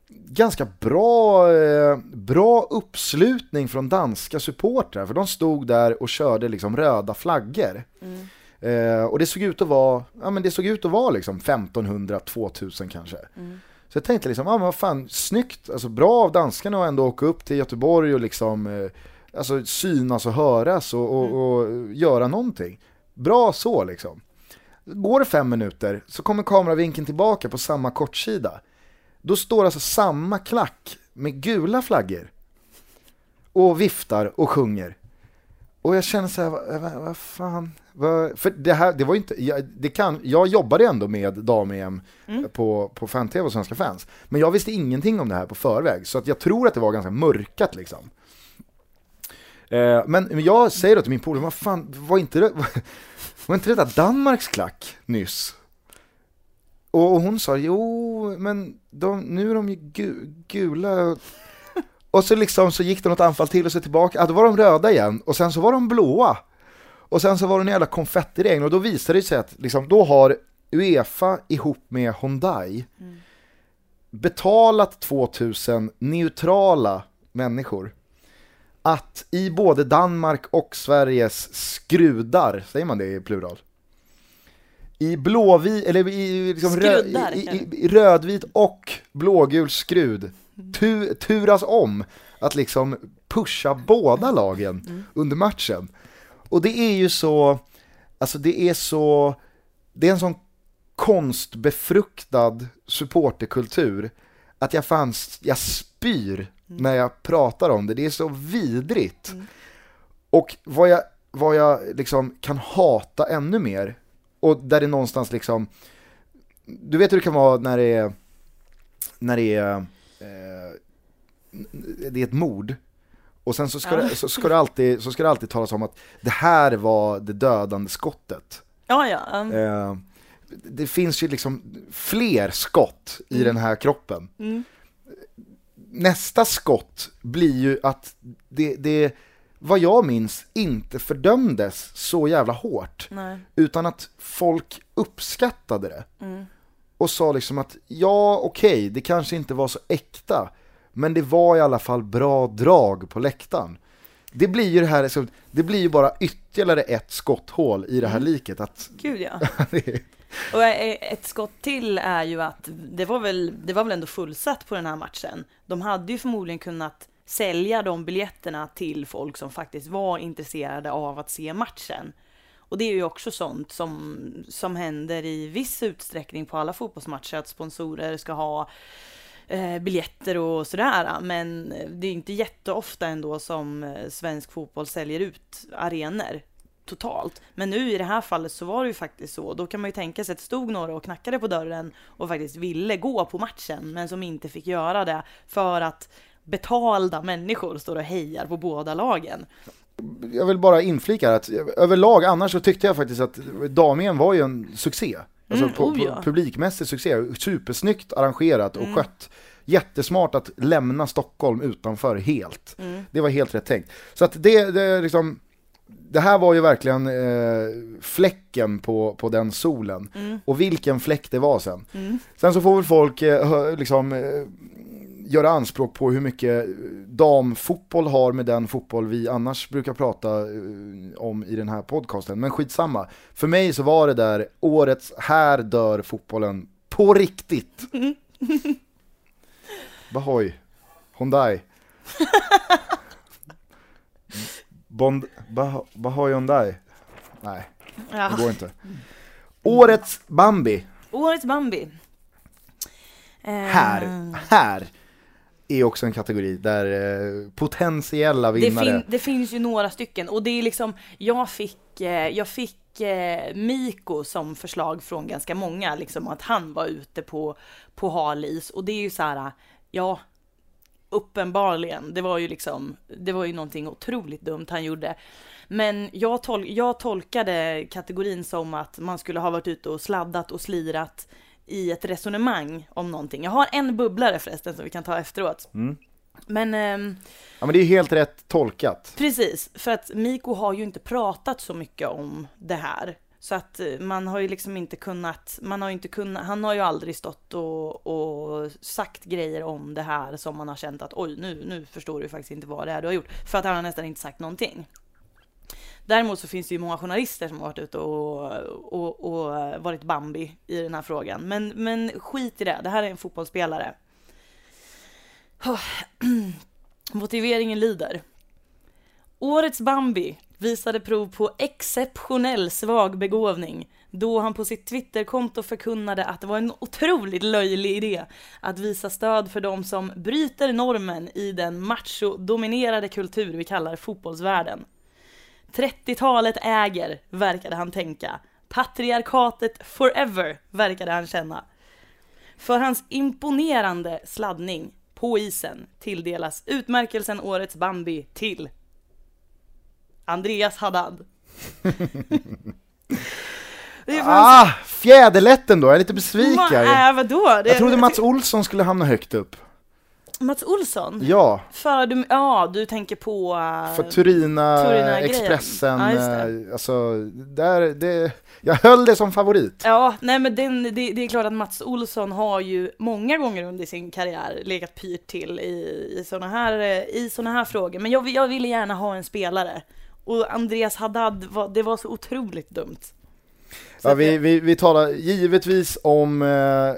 ganska bra, eh, bra uppslutning från danska supportrar, för de stod där och körde liksom röda flaggor. Mm. Eh, och det såg ut att vara, ja men det såg ut att vara liksom 1500-2000 kanske. Mm. Så jag tänkte liksom, ja men vad fan, snyggt, alltså bra av danskarna att ändå åka upp till Göteborg och liksom, eh, alltså synas och höras och, och, och göra någonting. Bra så liksom. Går det fem minuter så kommer kameravinkeln tillbaka på samma kortsida. Då står alltså samma klack med gula flaggor och viftar och sjunger. Och jag känner så här, vad, vad, vad fan, vad, för det här, det var ju inte, jag, det kan, jag jobbade ändå med dam-EM Mm. på, på fan-tv och Svenska fans, men jag visste ingenting om det här på förväg, så att jag tror att det var ganska mörkat liksom. Eh, men jag säger då till min polare, vad fan, var inte det, var inte det där Danmarks klack nyss? Och hon sa, jo, men de, nu är de ju gu, gula. Och så liksom så gick det något anfall till och så tillbaka, ja, då var de röda igen och sen så var de blåa. Och sen så var det en jävla konfettiregn och då visade det sig att liksom, då har Uefa ihop med Hyundai betalat 2000 neutrala människor att i både Danmark och Sveriges skrudar, säger man det i plural? I blåvit, eller i, liksom rö, i, i, rödvit och blågul skrud. Tu, turas om att liksom pusha båda lagen under matchen. Och det är ju så, alltså det är så, det är en sån konstbefruktad supporterkultur att jag fanns, jag spyr när jag pratar om det, det är så vidrigt. Och vad jag, vad jag liksom kan hata ännu mer, och där det någonstans liksom, du vet hur det kan vara när det är, när det är, eh, det är ett mord, och sen så ska, Ja. det, så, ska det alltid, så ska det alltid talas om att det här var det dödande skottet. Ja, ja. um, Eh, det finns ju liksom fler skott i den här kroppen. Mm. Nästa skott blir ju att det, det, vad jag minns, inte fördömdes så jävla hårt. Nej. Utan att folk uppskattade det. Mm. Och sa liksom att ja, okej, det kanske inte var så äkta. Men det var i alla fall bra drag på läktaren. Det blir ju det här, liksom, det blir ju bara ytterligare ett skotthål i det här liket. Att, Gud ja. Och ett skott till är ju att det var väl, det var väl ändå fullsatt på den här matchen. De hade ju förmodligen kunnat sälja de biljetterna till folk som faktiskt var intresserade av att se matchen. Och det är ju också sånt som, som händer i viss utsträckning på alla fotbollsmatcher, att sponsorer ska ha eh, biljetter och sådär. Men det är inte jätteofta ändå som eh, svensk fotboll säljer ut arenor totalt. Men nu i det här fallet så var det ju faktiskt så. Då kan man ju tänka sig att det stod några och knackade på dörren och faktiskt ville gå på matchen, men som inte fick göra det för att betalda människor står och hejar på båda lagen. jag vill bara inflika här att överlag annars så tyckte jag faktiskt att dam var ju en succé. Alltså Mm, oh ja. publikmässig succé, supersnyggt arrangerat och Mm. skött. Jättesmart att lämna Stockholm utanför helt. Mm. Det var helt rätt tänkt. Så att det, det liksom, det här var ju verkligen eh, fläcken på, på den solen. Mm. Och vilken fläck det var sen. Mm. Sen så får väl folk eh, liksom, eh, göra anspråk på hur mycket damfotboll har med den fotboll vi annars brukar prata eh, om i den här podcasten. Men skitsamma. För mig så var det där årets Här dör fotbollen på riktigt. Bahoy. Hyundai. Bond, bah, Bahoy Hyundai. Nej, det Ja. går inte. Årets Bambi. Årets Bambi. Eh, Här, här är också en kategori där eh, potentiella Det, vinnare. fin, det finns ju några stycken och det är liksom, jag fick, eh, jag fick eh, Miko som förslag från ganska många, liksom att han var ute på, på hal is och det är ju så här, ja, uppenbarligen, det var ju liksom, det var ju någonting otroligt dumt han gjorde. Men jag, tol jag tolkade kategorin som att man skulle ha varit ute och sladdat och slirat i ett resonemang om någonting. Jag har en bubblare förresten som vi kan ta efteråt. Mm. Men ehm, Ja men det är helt rätt tolkat. Precis, för att Miko har ju inte pratat så mycket om det här. Så att eh, man har ju liksom inte kunnat, man har inte kunnat, han har ju aldrig stått och, och sagt grejer om det här som man har känt att oj, nu, nu förstår du faktiskt inte vad det är du har gjort. För att han har nästan inte sagt någonting. Däremot så finns det ju många journalister som har varit ute och, och, och varit Bambi i den här frågan. Men, men skit i det, det här är en fotbollsspelare. Motiveringen lyder. Årets Bambi visade prov på exceptionell svag begåvning då han på sitt Twitterkonto förkunnade att det var en otroligt löjlig idé att visa stöd för de som bryter normen i den macho-dominerade kultur vi kallar fotbollsvärlden. 30-talet äger, verkade han tänka. Patriarkatet forever, verkade han känna. För hans imponerande sladdning på isen tilldelas utmärkelsen Årets Bambi till Andreas Haddad. Ah, fjäderlätten då, jag är lite besviken. Ma- äh, vadå? Det, Jag trodde Mats Olsson skulle hamna högt upp. Mats Olsson? Ja, För du, ja, du tänker på... äh, för Turina, Turina-grejen. Expressen, Ja, det. eh, alltså, där, det, jag höll det som favorit. Ja, nej men den, det, det är klart att Mats Olsson har ju många gånger under sin karriär legat pyrt till i, i sådana här, eh, i såna här frågor. Men jag, jag ville gärna ha en spelare. Och Andreas Haddad, var, det var så otroligt dumt. Ja, vi, vi, vi talar givetvis om eh,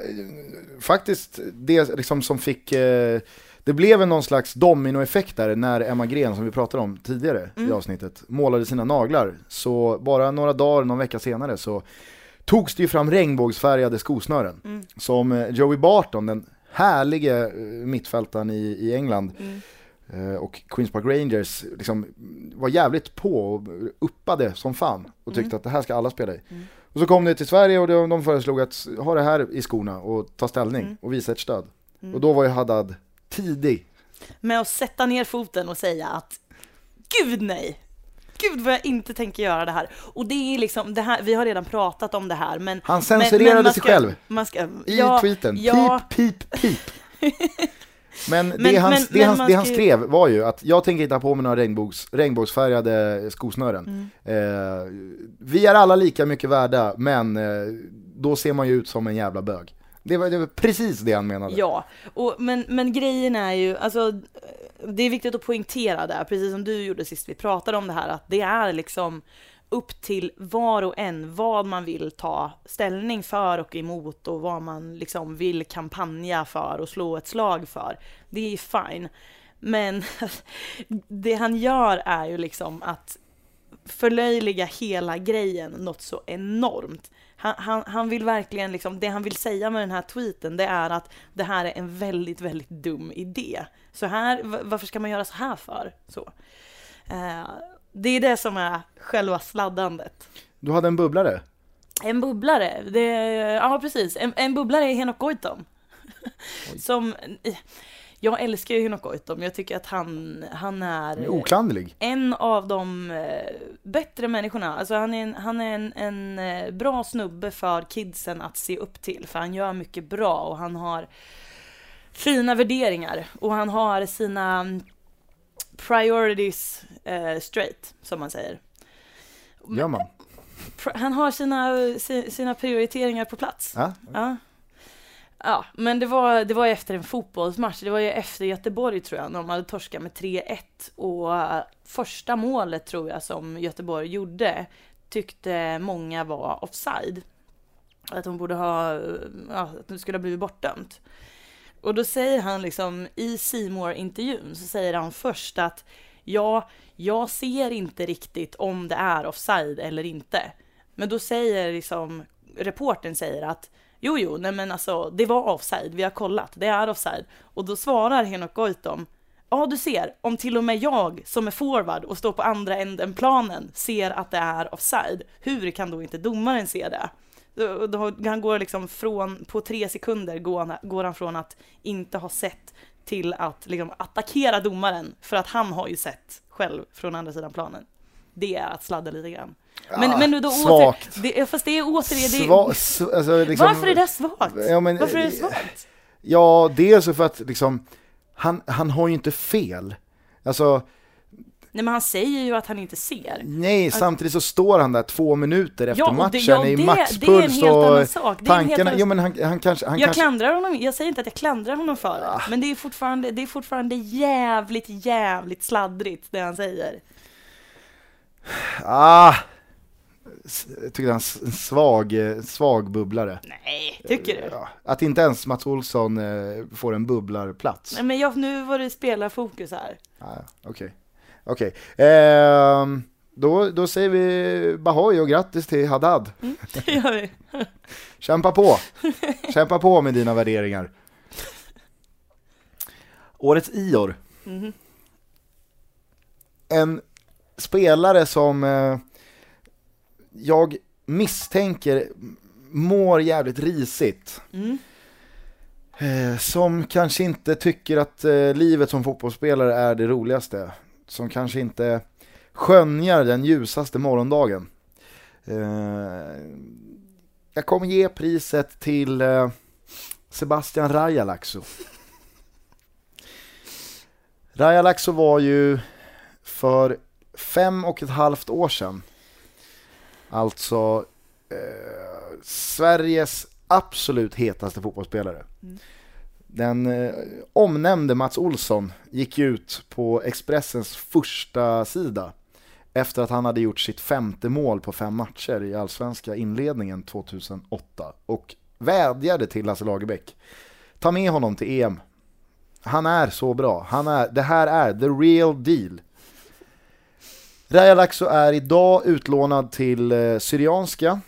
faktiskt det liksom som fick, eh, det blev en någon slags dominoeffekt där när Emma Gren som vi pratade om tidigare i Mm. avsnittet målade sina naglar. Så bara några dagar, någon vecka senare så togs det ju fram regnbågsfärgade skosnören. Mm. Som eh, Joey Barton, den härlige eh, mittfältaren i, i England, Mm. Eh, och Queens Park Rangers liksom var jävligt på och uppade som fan och tyckte Mm. att det här ska alla spela i. Mm. Och så kom det till Sverige och de föreslog att ha det här i skorna och ta ställning Mm. och visa ett stöd. Mm. Och då var ju Haddad tidig. Med att sätta ner foten och säga att Gud nej! Gud vad jag inte tänker göra det här. Och det är liksom, det här, vi har redan pratat om det här men Han men- censurerade men sig ska- själv Man ska, i ja, tweeten. ja. Pip, pip, pip. Men, det, Men- han, men- det, han, det han ska ju- skrev var ju att jag tänker inte ha på mig några regnbågs, regnbågsfärgade skosnören. Mm. Eh, vi är alla lika mycket värda, men eh, då ser man ju ut som en jävla bög. Det var, det var precis det han menade. Ja, och, men, men grejen är ju, alltså det är viktigt att poängtera där, precis som du gjorde sist vi pratade om det här, att det är liksom upp till var och en vad man vill ta ställning för och emot och vad man liksom vill kampanja för och slå ett slag för. Det är fine. Men det han gör är ju liksom att förlöjliga hela grejen något så enormt. Han, han, han vill verkligen liksom, det han vill säga med den här tweeten det är att det här är en väldigt, väldigt dum idé. Så här, varför ska man göra så här för? Så. Eh, det är det som är själva sladdandet. Du hade en bubblare. En bubblare, det, ja precis, en, en bubblare är Henok Goitom. Som, jag älskar ju Henok Goitom, jag tycker att han, han är är oklanderlig. en av de eh, bättre människorna. Alltså han är, en, han är en, en eh, bra snubbe för kidsen att se upp till. För han gör mycket bra och han har fina värderingar. Och han har sina priorities eh, straight, som man säger. Gör man? Han har sina, si- sina prioriteringar på plats. Ja? Ja. Ja, men det var, det var efter en fotbollsmatch. Det var ju efter Göteborg tror jag, när de hade torskat med 3-1. Och eh, första målet tror jag som Göteborg gjorde tyckte många var offside. Att de borde ha, eh, ja, att det skulle ha blivit bortdömt. Och då säger han liksom i simor intervjun så säger han först att ja, jag ser inte riktigt om det är offside eller inte. Men då säger liksom reportern säger att Jo, jo, nej men alltså det var offside, vi har kollat, det är offside. Och då svarar Henok Goitom, ja du ser, om till och med jag som är forward och står på andra änden planen ser att det är offside, hur kan då inte domaren se det? Då, han går liksom från, på tre sekunder går han, går han från att inte ha sett till att liksom attackera domaren, för att han har ju sett själv från andra sidan planen. Det är att sladda lite grann. Men, Ja, men då svagt. åter, det, fast det är återigen, det, Sva, alltså, liksom, varför är det svagt? Ja, men- varför är det svagt? Ja, dels för att liksom, han, han har ju inte fel. Alltså, Nej men han säger ju att han inte ser. nej, samtidigt så står han där två minuter efter Ja, och matchen det- ja, i det- maxpuls det är en helt. Det tankarna, jo men han, han kanske, han Jag kanske klandrar honom, jag säger inte att jag klandrar honom för det, Ah. men det är fortfarande, det är fortfarande jävligt, jävligt sladdrigt det han säger. ah, jag tycker han är en svag, svag bubblare. Nej, tycker du? Ja, att inte ens Mats Olsson eh, får en bubblarplats. Nej men jag, nu var det spelarfokus här. Ah, ja, Okej, okej. Ehm, då, då säger vi Bahoy och grattis till Haddad. Det gör vi. Kämpa på! Kämpa på med dina värderingar. Årets Ior. Mhm. En spelare som eh, jag misstänker mår jävligt risigt. Mm. Eh, som kanske inte tycker att eh, livet som fotbollsspelare är det roligaste. Som kanske inte skönjar den ljusaste morgondagen. Eh, jag kommer ge priset till eh, Sebastian Rajalaxo. Rajalaxo var ju för fem och ett halvt år sedan, alltså eh, Sveriges absolut hetaste fotbollsspelare. Mm. Den eh, omnämnde Mats Olsson gick ut på Expressens första sida efter att han hade gjort sitt femte mål på fem matcher i allsvenska inledningen 2008 och vädjade till Lasse Lagerbäck. Ta med honom till EM. Han är så bra. Han är, det här är the real deal. Rajalaxo är idag utlånad till eh, Syrianska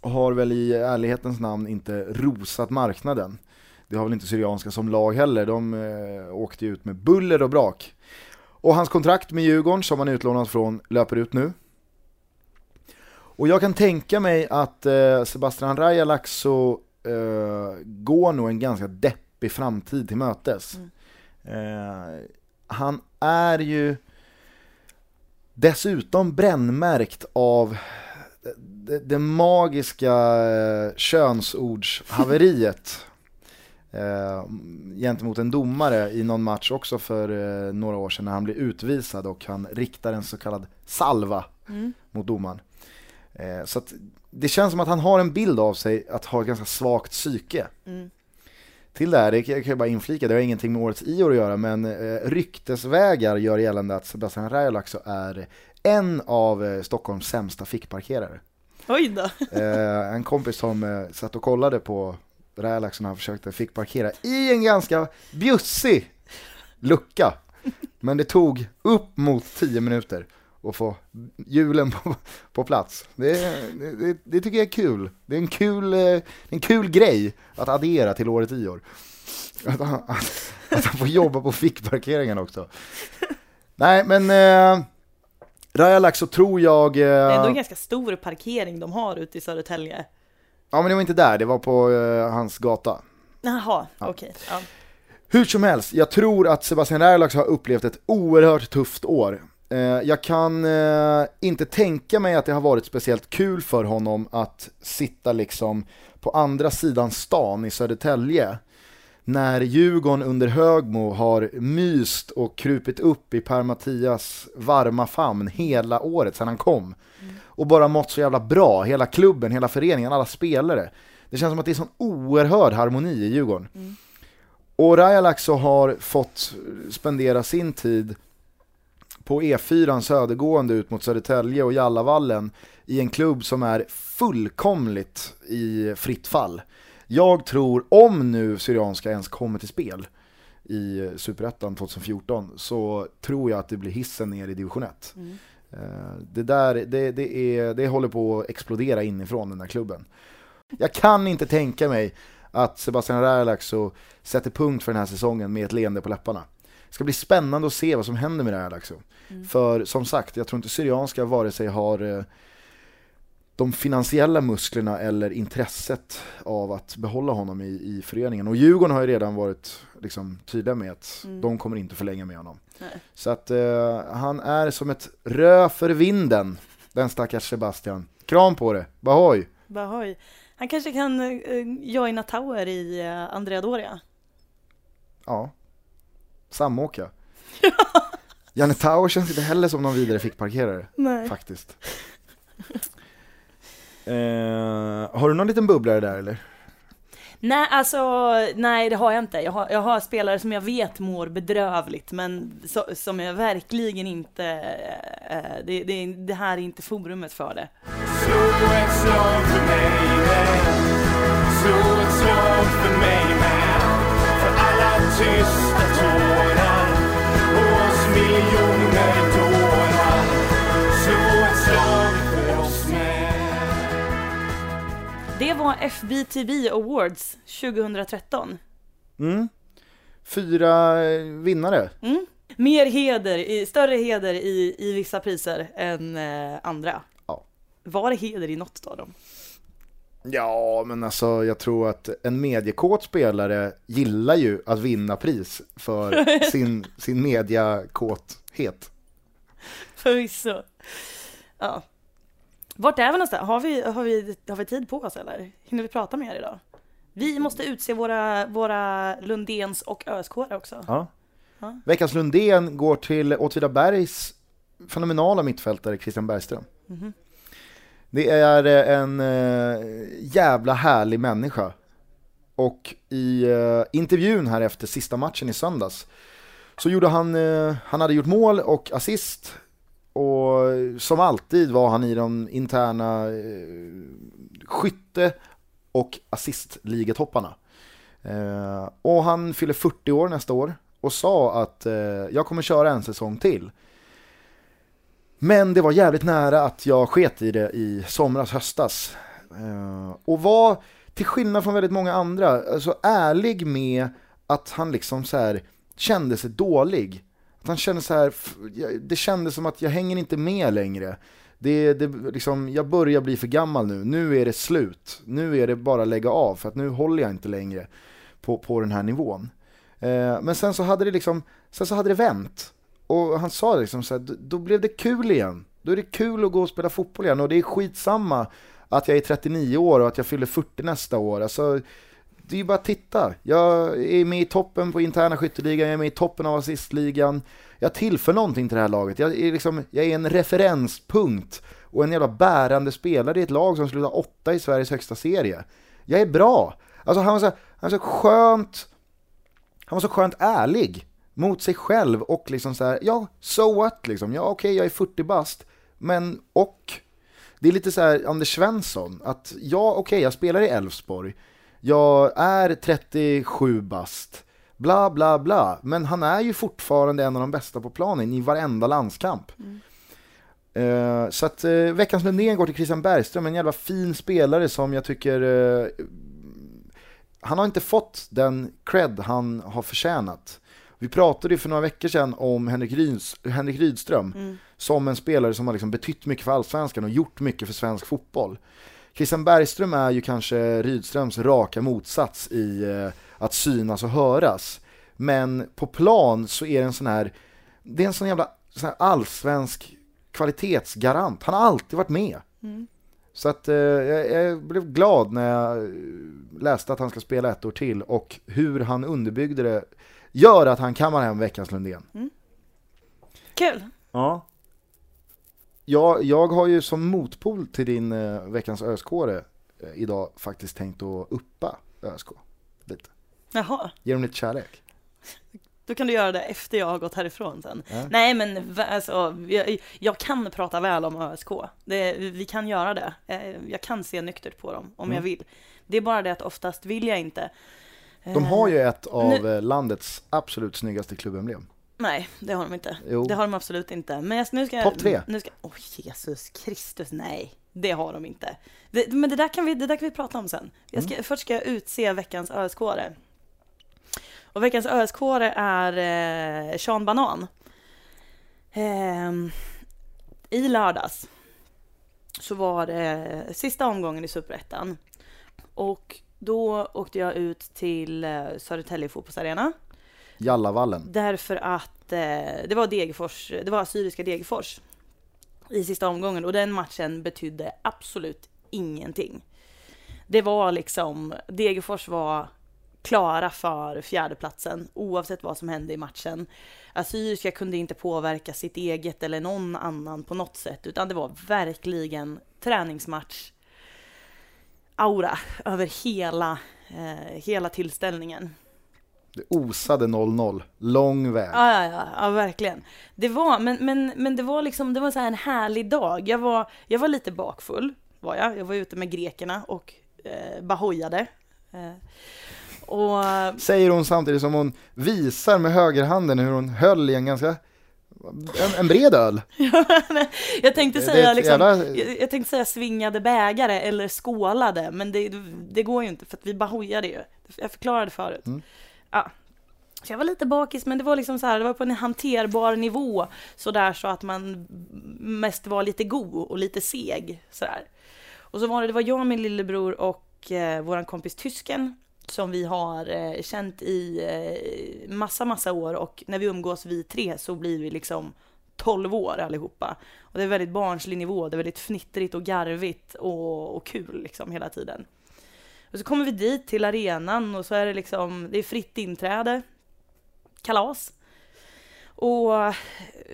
och har väl i ärlighetens namn inte rosat marknaden. Det har väl inte Syrianska som lag heller. De eh, åkte ut med buller och brak. Och hans kontrakt med Djurgården som han är utlånad från löper ut nu. Och jag kan tänka mig att eh, Sebastian Rajalaxo eh, går nog en ganska deppig framtid till mötes. Eh, han är ju dessutom brännmärkt av det, det magiska eh, könsordshaveriet eh, gentemot en domare i någon match också för eh, några år sedan när han blev utvisad och han riktar en så kallad salva Mm. mot domaren. Eh, så det känns som att han har en bild av sig att ha ett ganska svagt psyke. Mm. Till det här, det kan jag bara inflika, det har ingenting med årets Ior att göra, men eh, ryktesvägar gör gällande att Sebastian Rajalaxo är en av eh, Stockholms sämsta fickparkerare. Oj då. Eh, en kompis som eh, satt och kollade på Rajalaxo när han försökte fickparkera i en ganska bjussig lucka. Men det tog upp mot 10 minuter att få hjulen på, på plats. Det, det, det, tycker jag är kul. Det är en kul, eh, en kul grej att addera till året i år. Att han, att, att han får jobba på fickparkeringen också. Nej men eh, så tror jag... Eh, det är ändå en ganska stor parkering de har ute i Södertälje ja men det var inte där, det var på eh, hans gata. Jaha, Ja. okej. Ja. Hur som helst, jag tror att Sebastian Rajalax har upplevt ett oerhört tufft år. Eh, jag kan eh, inte tänka mig att det har varit speciellt kul för honom att sitta liksom på andra sidan stan i Södertälje när Djurgården under Högmo har myst och krupit upp i Per-Mattias varma famn hela året sedan han kom. Och bara mått så jävla bra, hela klubben, hela föreningen, alla spelare. Det känns som att det är sån oerhörd harmoni i Djurgården. Och Rajalaxo har fått spendera sin tid på E4 södergående ut mot Södertälje och Jallavallen i en klubb som är fullkomligt i fritt fall. Jag tror, om nu Syrianska ens kommer till spel i Superettan 2014, så tror jag att det blir hissen ner i division 1. Mm. Eh, Det där, det, det, är, det håller på att explodera inifrån den där klubben. Jag kan inte tänka mig att Sebastian Rärlaxo sätter punkt för den här säsongen med ett leende på läpparna. Det ska bli spännande att se vad som händer med Rärlaxo. Mm. För som sagt, jag tror inte Syrianska vare sig har eh, de finansiella musklerna eller intresset av att behålla honom i, i föreningen. Och Djurgården har ju redan varit liksom, tydliga med att Mm. de kommer inte förlänga med honom. Nej. Så att eh, han är som ett rö för vinden, den stackars Sebastian. Kram på det, bahoj! Bahoy. Han kanske kan uh, joina Tower i uh, Andrea Doria. Ja, samåka. Janne Tauer känns inte heller som någon vidare fickparkerare, Nej. faktiskt. Eh, har du någon liten bubblare där eller? Nej, alltså nej det har jag inte. Jag har, jag har spelare som jag vet mår bedrövligt men så, som jag verkligen inte, eh, det, det, det här är inte forumet för det. Slå ett slag för mig med Slå ett slag för mig med För alla tysta tårar Och oss miljoner Det var FBTB Awards 2013. Mm. Fyra eh, vinnare. Mm. Mer heder, i, större heder i, i vissa priser än eh, andra. Ja. Var det heder i något av dem? Ja, men alltså jag tror att en mediekåt spelare gillar ju att vinna pris för sin, sin mediakåthet. Förvisso. Ja. Vart är vi någonstans? Har vi, har, vi, har vi tid på oss eller? Hinner vi prata mer idag? Vi måste utse våra, våra Lundens och ÖSK också. Ja. Ja. Veckans Lundén går till Åtvidabergs fenomenala mittfältare Christian Bergström. Mhm. Det är eh, en eh, jävla härlig människa. Och i eh, intervjun här efter sista matchen i söndags så gjorde han, han hade gjort mål och assist och som alltid var han i de interna eh, skytte och assistligatopparna. Eh, och han fyller 40 år nästa år och sa att eh, jag kommer köra en säsong till. Men det var jävligt nära att jag sket i det i somras, höstas. Eh, och var, till skillnad från väldigt många andra, alltså ärlig med att han liksom så här kände sig dålig. Att han kände så här, det kändes som att jag hänger inte med längre. Det, det, liksom, jag börjar bli för gammal nu, nu är det slut. Nu är det bara att lägga av för att nu håller jag inte längre på, på den här nivån. Eh, men sen så hade det liksom, sen så hade det vänt. Och han sa liksom så här, "Då- då blev det kul igen. Då är det kul att gå och spela fotboll igen och det är skitsamma att jag är 39 år och att jag fyller 40 nästa år. Alltså, det är ju bara att titta. Jag är med i toppen på interna skytteligan, jag är med i toppen av assistligan. Jag tillför någonting till det här laget. Jag är, liksom, jag är en referenspunkt och en jävla bärande spelare i ett lag som slutar åtta i Sveriges högsta serie. Jag är bra. Alltså han var så, han var så skönt, han var så skönt ärlig mot sig själv och liksom så här, ja, so what liksom. Ja, okej, jag är 40 bast, men och det är lite så här Anders Svensson, att ja, okej, jag spelar i Elfsborg. Jag är 37 bast, bla bla bla. Men han är ju fortfarande en av de bästa på planen i varenda landskamp. Eh, så att eh, veckans Lundén går till Christian Bergström, en jävla fin spelare som jag tycker eh, han har inte fått den cred han har förtjänat. Vi pratade ju för några veckor sedan om Henrik, Ryds, Henrik Rydström Mm. som en spelare som har liksom betytt mycket för allsvenskan och gjort mycket för svensk fotboll. Christian Bergström är ju kanske Rydströms raka motsats i eh, att synas och höras. Men på plan så är det en sån här, det är en sån jävla sån här allsvensk kvalitetsgarant. Han har alltid varit med. Mm. Så att eh, jag, jag blev glad när jag läste att han ska spela ett år till och hur han underbyggde det gör att han kammar hem veckans Lundén. Kul! Ja. Jag, jag har ju som motpol till din eh, veckans ösk eh, idag faktiskt tänkt att uppa ÖSK lite. Jaha, Ge dem lite kärlek. då kan du göra det efter jag har gått härifrån sen. Ja. Nej men alltså, jag, jag kan prata väl om ÖSK. Det, vi kan göra det. Eh, Jag kan se nyktert på dem om Mm. jag vill. Det är bara det att oftast vill jag inte. De har ju ett av nu- eh, landets absolut snyggaste klubbemblem. Nej, det har de inte. Jo. Det har de absolut inte. Men jag, nu ska jag... Topp tre. Nu ska... Åh Jesus Kristus, nej. Det har de inte. Det, men det där, kan vi, det där kan vi prata om sen. Jag ska, Först ska jag utse veckans öskåre. Och veckans öskåre är eh, Sean Banan. Ehm, I lördags så var det sista omgången i Superettan. Och då åkte jag ut till eh, Södertälje fotbollsarena. Jallavallen. Därför att eh, det var Degerfors, det var Assyriska Degerfors i sista omgången och den matchen betydde absolut ingenting. Det var liksom, Degerfors var klara för fjärdeplatsen oavsett vad som hände i matchen. Assyriska kunde inte påverka sitt eget eller någon annan på något sätt utan det var verkligen träningsmatch aura över hela, eh, hela tillställningen. Det osade 0-0, lång väg. Ja, ja, ja, ja, verkligen. Det var, men, men, men det var liksom, det var så här en härlig dag. Jag var, jag var lite bakfull, var jag. Jag var ute med grekerna och eh, bara hojade. Eh, och Säger hon samtidigt som hon visar med högerhanden hur hon höll i en ganska, en, en bred öl. jag tänkte säga liksom, jävla- jag, jag tänkte säga svingade bägare eller skålade, men det, det går ju inte för att vi bara hojade ju. Jag förklarade förut. Mm. Ja. Så jag var lite bakis, men det var liksom så här, det var på en hanterbar nivå, så där så att man mest var lite god och lite seg sådär. Och så var det, det var jag, min lillebror och eh, våran kompis tysken som vi har eh, känt i eh, massa, massa år och när vi umgås vi tre så blir vi liksom 12 år allihopa. Och det är väldigt barnslig nivå, det är väldigt fnittrigt och garvigt och, och kul liksom hela tiden. Och så kommer vi dit till arenan och så är det liksom, det är fritt inträde, kalas. Och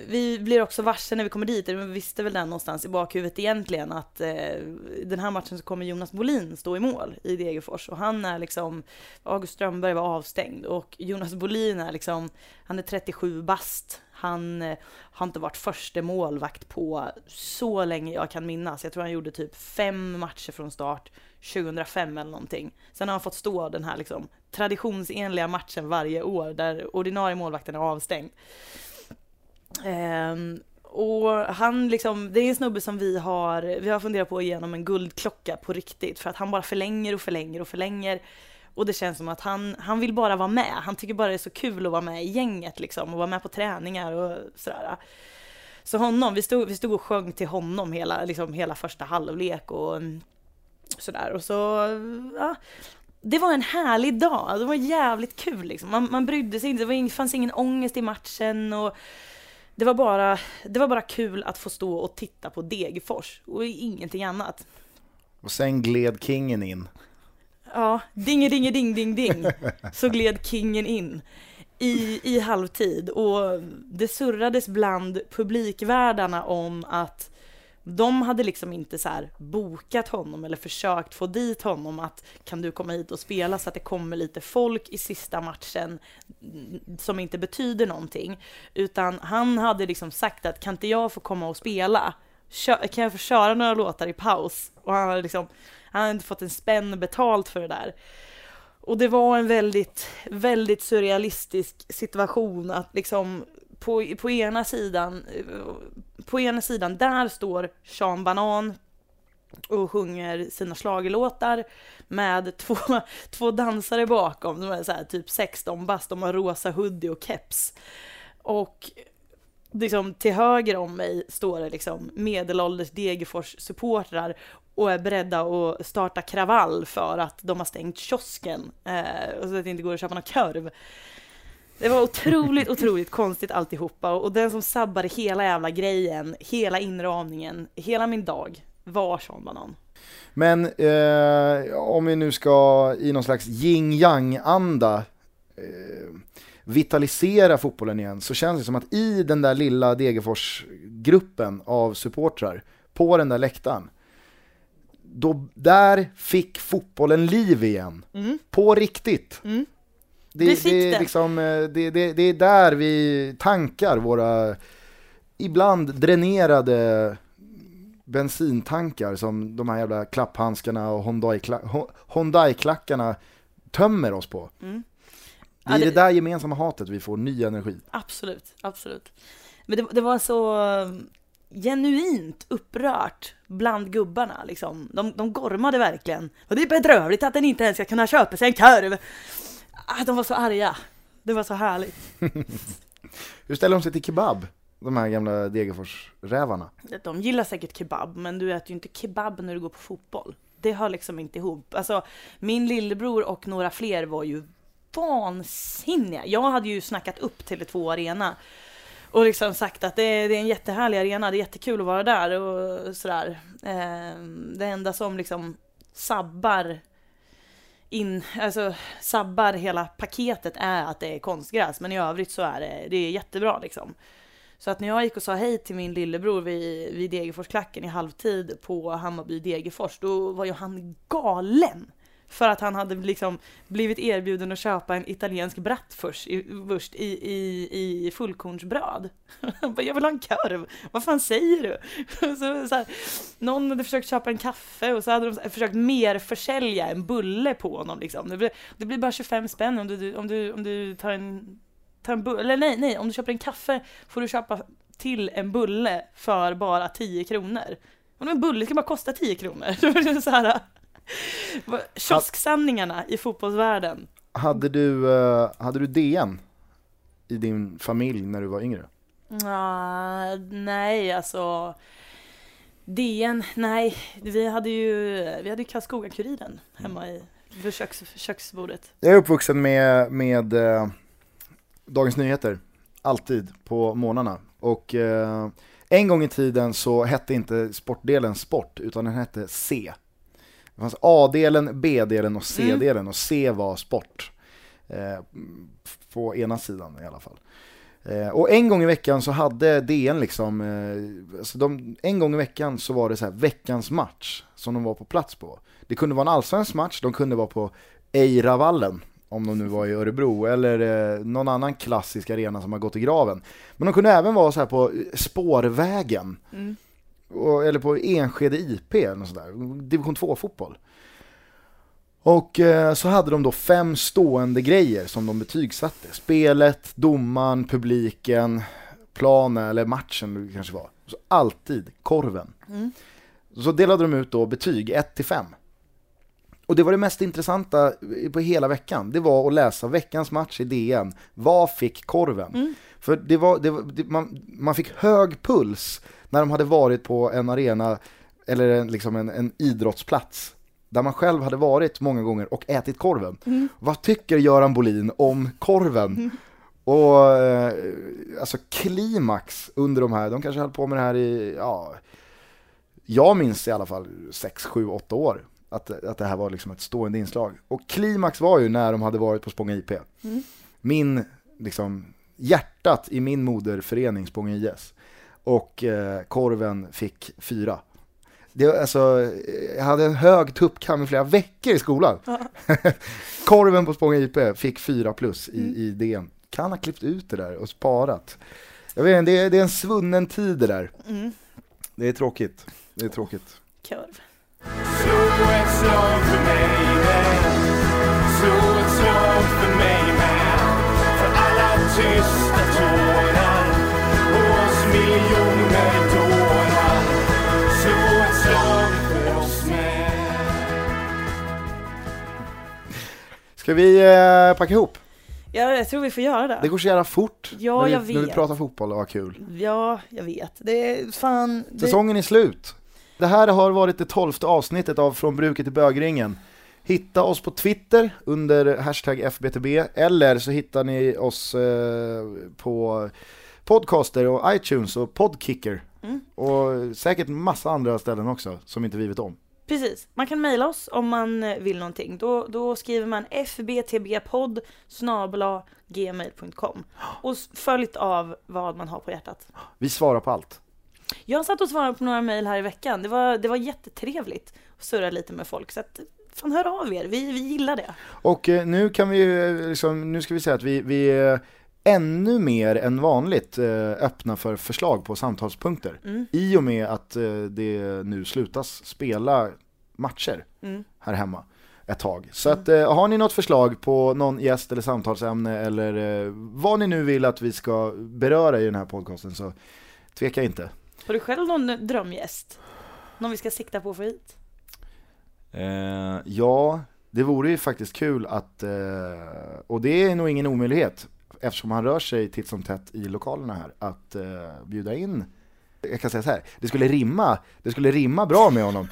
vi blir också varse när vi kommer dit, vi visste väl den någonstans i bakhuvudet egentligen, att eh, den här matchen så kommer Jonas Bolin stå i mål i Degerfors. Och han är liksom, August Strömberg var avstängd och Jonas Bolin är liksom, han är 37 bast. Han eh, har inte varit första målvakt på så länge jag kan minnas. Jag tror han gjorde typ fem matcher från start 2005 eller någonting. Sen har han fått stå den här liksom traditionsenliga matchen varje år där ordinarie målvakten är avstängd. Ehm, och han liksom, det är en snubbe som vi har, vi har funderat på att ge honom en guldklocka på riktigt för att han bara förlänger och förlänger och förlänger. Och det känns som att han, han vill bara vara med. Han tycker bara det är så kul att vara med i gänget liksom och vara med på träningar och sådär. Så honom, vi stod, vi stod och sjöng till honom hela, liksom hela första halvlek och mm, sådär. Och så, ja, det var en härlig dag. Det var jävligt kul liksom. Man, man brydde sig inte, det var ing, fanns ingen ångest i matchen och det var, bara, det var bara kul att få stå och titta på Degerfors och ingenting annat. Och sen gled kingen in. Ja, ding ding ding ding ding så gled kingen in i, i halvtid och det surrades bland publikvärdarna om att de hade liksom inte så här bokat honom eller försökt få dit honom att kan du komma hit och spela så att det kommer lite folk i sista matchen som inte betyder någonting. Utan han hade liksom sagt att kan inte jag få komma och spela? Kan jag få köra några låtar i paus? Och han hade liksom, han hade inte fått en spänn betalt för det där. Och det var en väldigt, väldigt surrealistisk situation att liksom på, på ena sidan, på ena sidan där står Sean Banan och sjunger sina schlagerlåtar med två, två dansare bakom, de är så här typ 16 bast, de har rosa hoodie och keps. Och liksom till höger om mig står det liksom medelålders Degerfors supportrar och är beredda att starta kravall för att de har stängt kiosken eh, och så att det inte går att köpa någon korv. Det var otroligt, otroligt konstigt alltihopa och, och den som sabbade hela jävla grejen, hela inramningen, hela min dag var Sean Banan. Men eh, om vi nu ska i någon slags yin yang anda eh, vitalisera fotbollen igen så känns det som att i den där lilla Degerfors-gruppen av supportrar på den där läktaren då, där fick fotbollen liv igen. Mm. På riktigt. Mm. Det, det, är det. liksom, eh, det, det, det är där vi tankar våra ibland dränerade bensintankar som de här jävla klapphandskarna och Hyundai-klackarna tömmer oss på. Mm. Det är det, det- där gemensamma hatet vi får ny energi. Absolut, absolut. Men det, det var så... genuint upprört bland gubbarna liksom. De, de gormade verkligen. Och det är bedrövligt att den inte ens ska kunna köpa sig en korv. Ah, de var så arga. Det var så härligt. Hur ställer de sig till kebab? De här gamla Degerfors-rävarna. De gillar säkert kebab, men du äter ju inte kebab när du går på fotboll. Det hör liksom inte ihop. Alltså, min lillebror och några fler var ju vansinniga. Jag hade ju snackat upp Tele2 Arena och liksom sagt att det är, det är en jättehärlig arena, det är jättekul att vara där och sådär. Eh, det enda som liksom sabbar in, alltså sabbar hela paketet är att det är konstgräs, men i övrigt så är det, det är jättebra liksom. Så att när jag gick och sa hej till min lillebror vid, vid Degerforsklacken i halvtid på Hammarby Degerfors, då var ju han galen. För att han hade liksom blivit erbjuden att köpa en italiensk bratwurst i, i, i, fullkornsbröd. Han bara, jag vill ha en korv, vad fan säger du? Så, så här, någon hade försökt köpa en kaffe och så hade de försökt mer försälja en bulle på honom liksom. Det blir, det blir bara 25 spänn om du, om du, om du tar en, tar en bulle, eller nej, nej, om du köper en kaffe får du köpa till en bulle för bara 10 kronor. Om en bulle ska bara kosta 10 kronor. så här, Kiosksanningarna i fotbollsvärlden. Hade du, eh, hade du DN i din familj när du var yngre? Uh, nej, alltså DN, nej. Vi hade ju, vi hade ju Karlskoga-Kuriren hemma i vid köks, köksbordet. Jag är uppvuxen med, med eh, Dagens Nyheter, alltid på morgnarna. Och eh, en gång i tiden så hette inte sportdelen sport, utan den hette C. Det fanns A-delen, B-delen och C-delen och C var sport. Eh, på ena sidan i alla fall. Eh, och en gång i veckan så hade DN liksom, eh, alltså de, en gång i veckan så var det så här veckans match som de var på plats på. Det kunde vara en allsvensk match, de kunde vara på Eiravallen, om de nu var i Örebro, eller eh, någon annan klassisk arena som har gått i graven. Men de kunde även vara så här på Spårvägen. Mm. Eller på Enskede IP, eller sådär. division 2-fotboll. Och eh, så hade de då fem stående grejer som de betygsatte. Spelet, domaren, publiken, planen eller matchen det kanske var. Så alltid korven. Mm. Så delade de ut då betyg 1 till 5. Och det var det mest intressanta på hela veckan. Det var att läsa veckans match i DN. Vad fick korven? Mm. För det var, det var det, man, man fick hög puls när de hade varit på en arena eller en, liksom en, en idrottsplats där man själv hade varit många gånger och ätit korven. Mm. Vad tycker Göran Bolin om korven? Mm. Och eh, alltså klimax under de här, de kanske höll på med det här i, ja, jag minns i alla fall 6, 7, 8 år. Att, att det här var liksom ett stående inslag. Och klimax var ju när de hade varit på Spånga IP. Mm. Min, liksom, hjärtat i min moderförening Spånga IS. Och eh, korven fick fyra. Det, alltså, jag hade en hög tuppkam i flera veckor i skolan. Korven på Spånga IP fick fyra plus i, Mm. i DN. Kan ha klippt ut det där och sparat. Jag vet inte, det, det är en svunnen tid det där. Mm. Det är tråkigt. Det är tråkigt. Korv. Slå ett slag för mig med Slå ett slag för mig med För alla tysta tårar Och oss miljoner dårar Slå ett slag för oss med Ska vi eh, packa ihop? Ja, jag tror vi får göra det. Det går så jävla fort Ja, när, vi, jag när vi vet. pratar fotboll och har kul. Ja, jag vet. Det är fan... Det... Säsongen är slut. Det här har varit det tolfte avsnittet av Från bruket till bögringen. Hitta oss på Twitter under hashtag FBTB eller så hittar ni oss eh, på Podcaster och iTunes och Podkicker. Mm. Och säkert massa andra ställen också som inte vi vet om. Precis, man kan mejla oss om man eh, vill någonting. Då, då skriver man fbtbpodd gmail.com och följt av vad man har på hjärtat. Vi svarar på allt. Jag satt och svarade på några mejl här i veckan. Det var, det var jättetrevligt att surra lite med folk. Så att, fan hör av er, vi, vi gillar det. Och eh, nu kan vi ju, eh, liksom, nu ska vi säga att vi, vi är ännu mer än vanligt eh, öppna för förslag på samtalspunkter. Mm. I och med att eh, det nu slutas spela matcher Mm. här hemma ett tag. Så att eh, har ni något förslag på någon gäst eller samtalsämne eller eh, vad ni nu vill att vi ska beröra i den här podcasten så tveka inte. Har du själv någon drömgäst? Någon vi ska sikta på att få hit? Eh, ja, det vore ju faktiskt kul att, eh, och det är nog ingen omöjlighet, eftersom han rör sig titt som tätt i lokalerna här, att eh, bjuda in, jag kan säga så här, det skulle rimma, det skulle rimma bra med honom,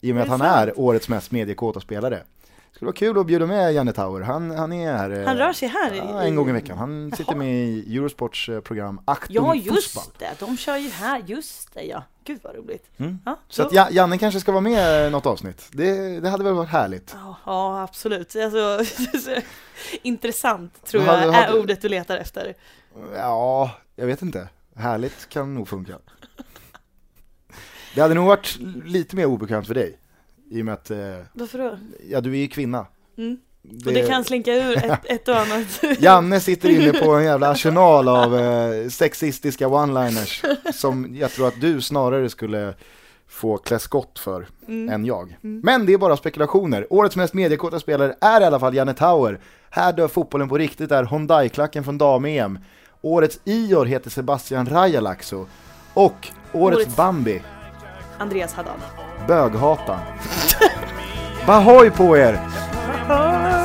i och med att han sant? är årets mest mediekåta spelare. Det skulle vara kul att bjuda med Janne Tauer, han, han är här. eh, Han rör sig här ja, en gång i veckan. Han sitter Jaha. med i Eurosports eh, program Achtung Ja, just det. De kör ju här. Just det, ja. Gud vad roligt. Mm. Ja, Så att Ja- Janne kanske ska vara med i något avsnitt. Det, det hade väl varit härligt. Ja, Ja, absolut. Alltså, intressant tror Hade- jag hade- är ordet du letar efter. Ja, jag vet inte. Härligt kan nog funka. Det hade nog varit lite mer obekvämt för dig. I och med att, eh, Varför då? ja du är ju kvinna. Mm. Och det kan slinka ur ett, ett och annat. Janne sitter inne på en jävla arsenal av eh, sexistiska one-liners som jag tror att du snarare skulle få klä skott för Mm. än jag. Men det är bara spekulationer. Årets mest mediekåta spelare är i alla fall Janne Tauer. Här dör fotbollen på riktigt är Hyundai-klacken från dam-EM. Årets Ior heter Sebastian Rajalaxo. Och årets, Årets- Bambi, Andreas Haddad. Böghatan. Bahoj på er!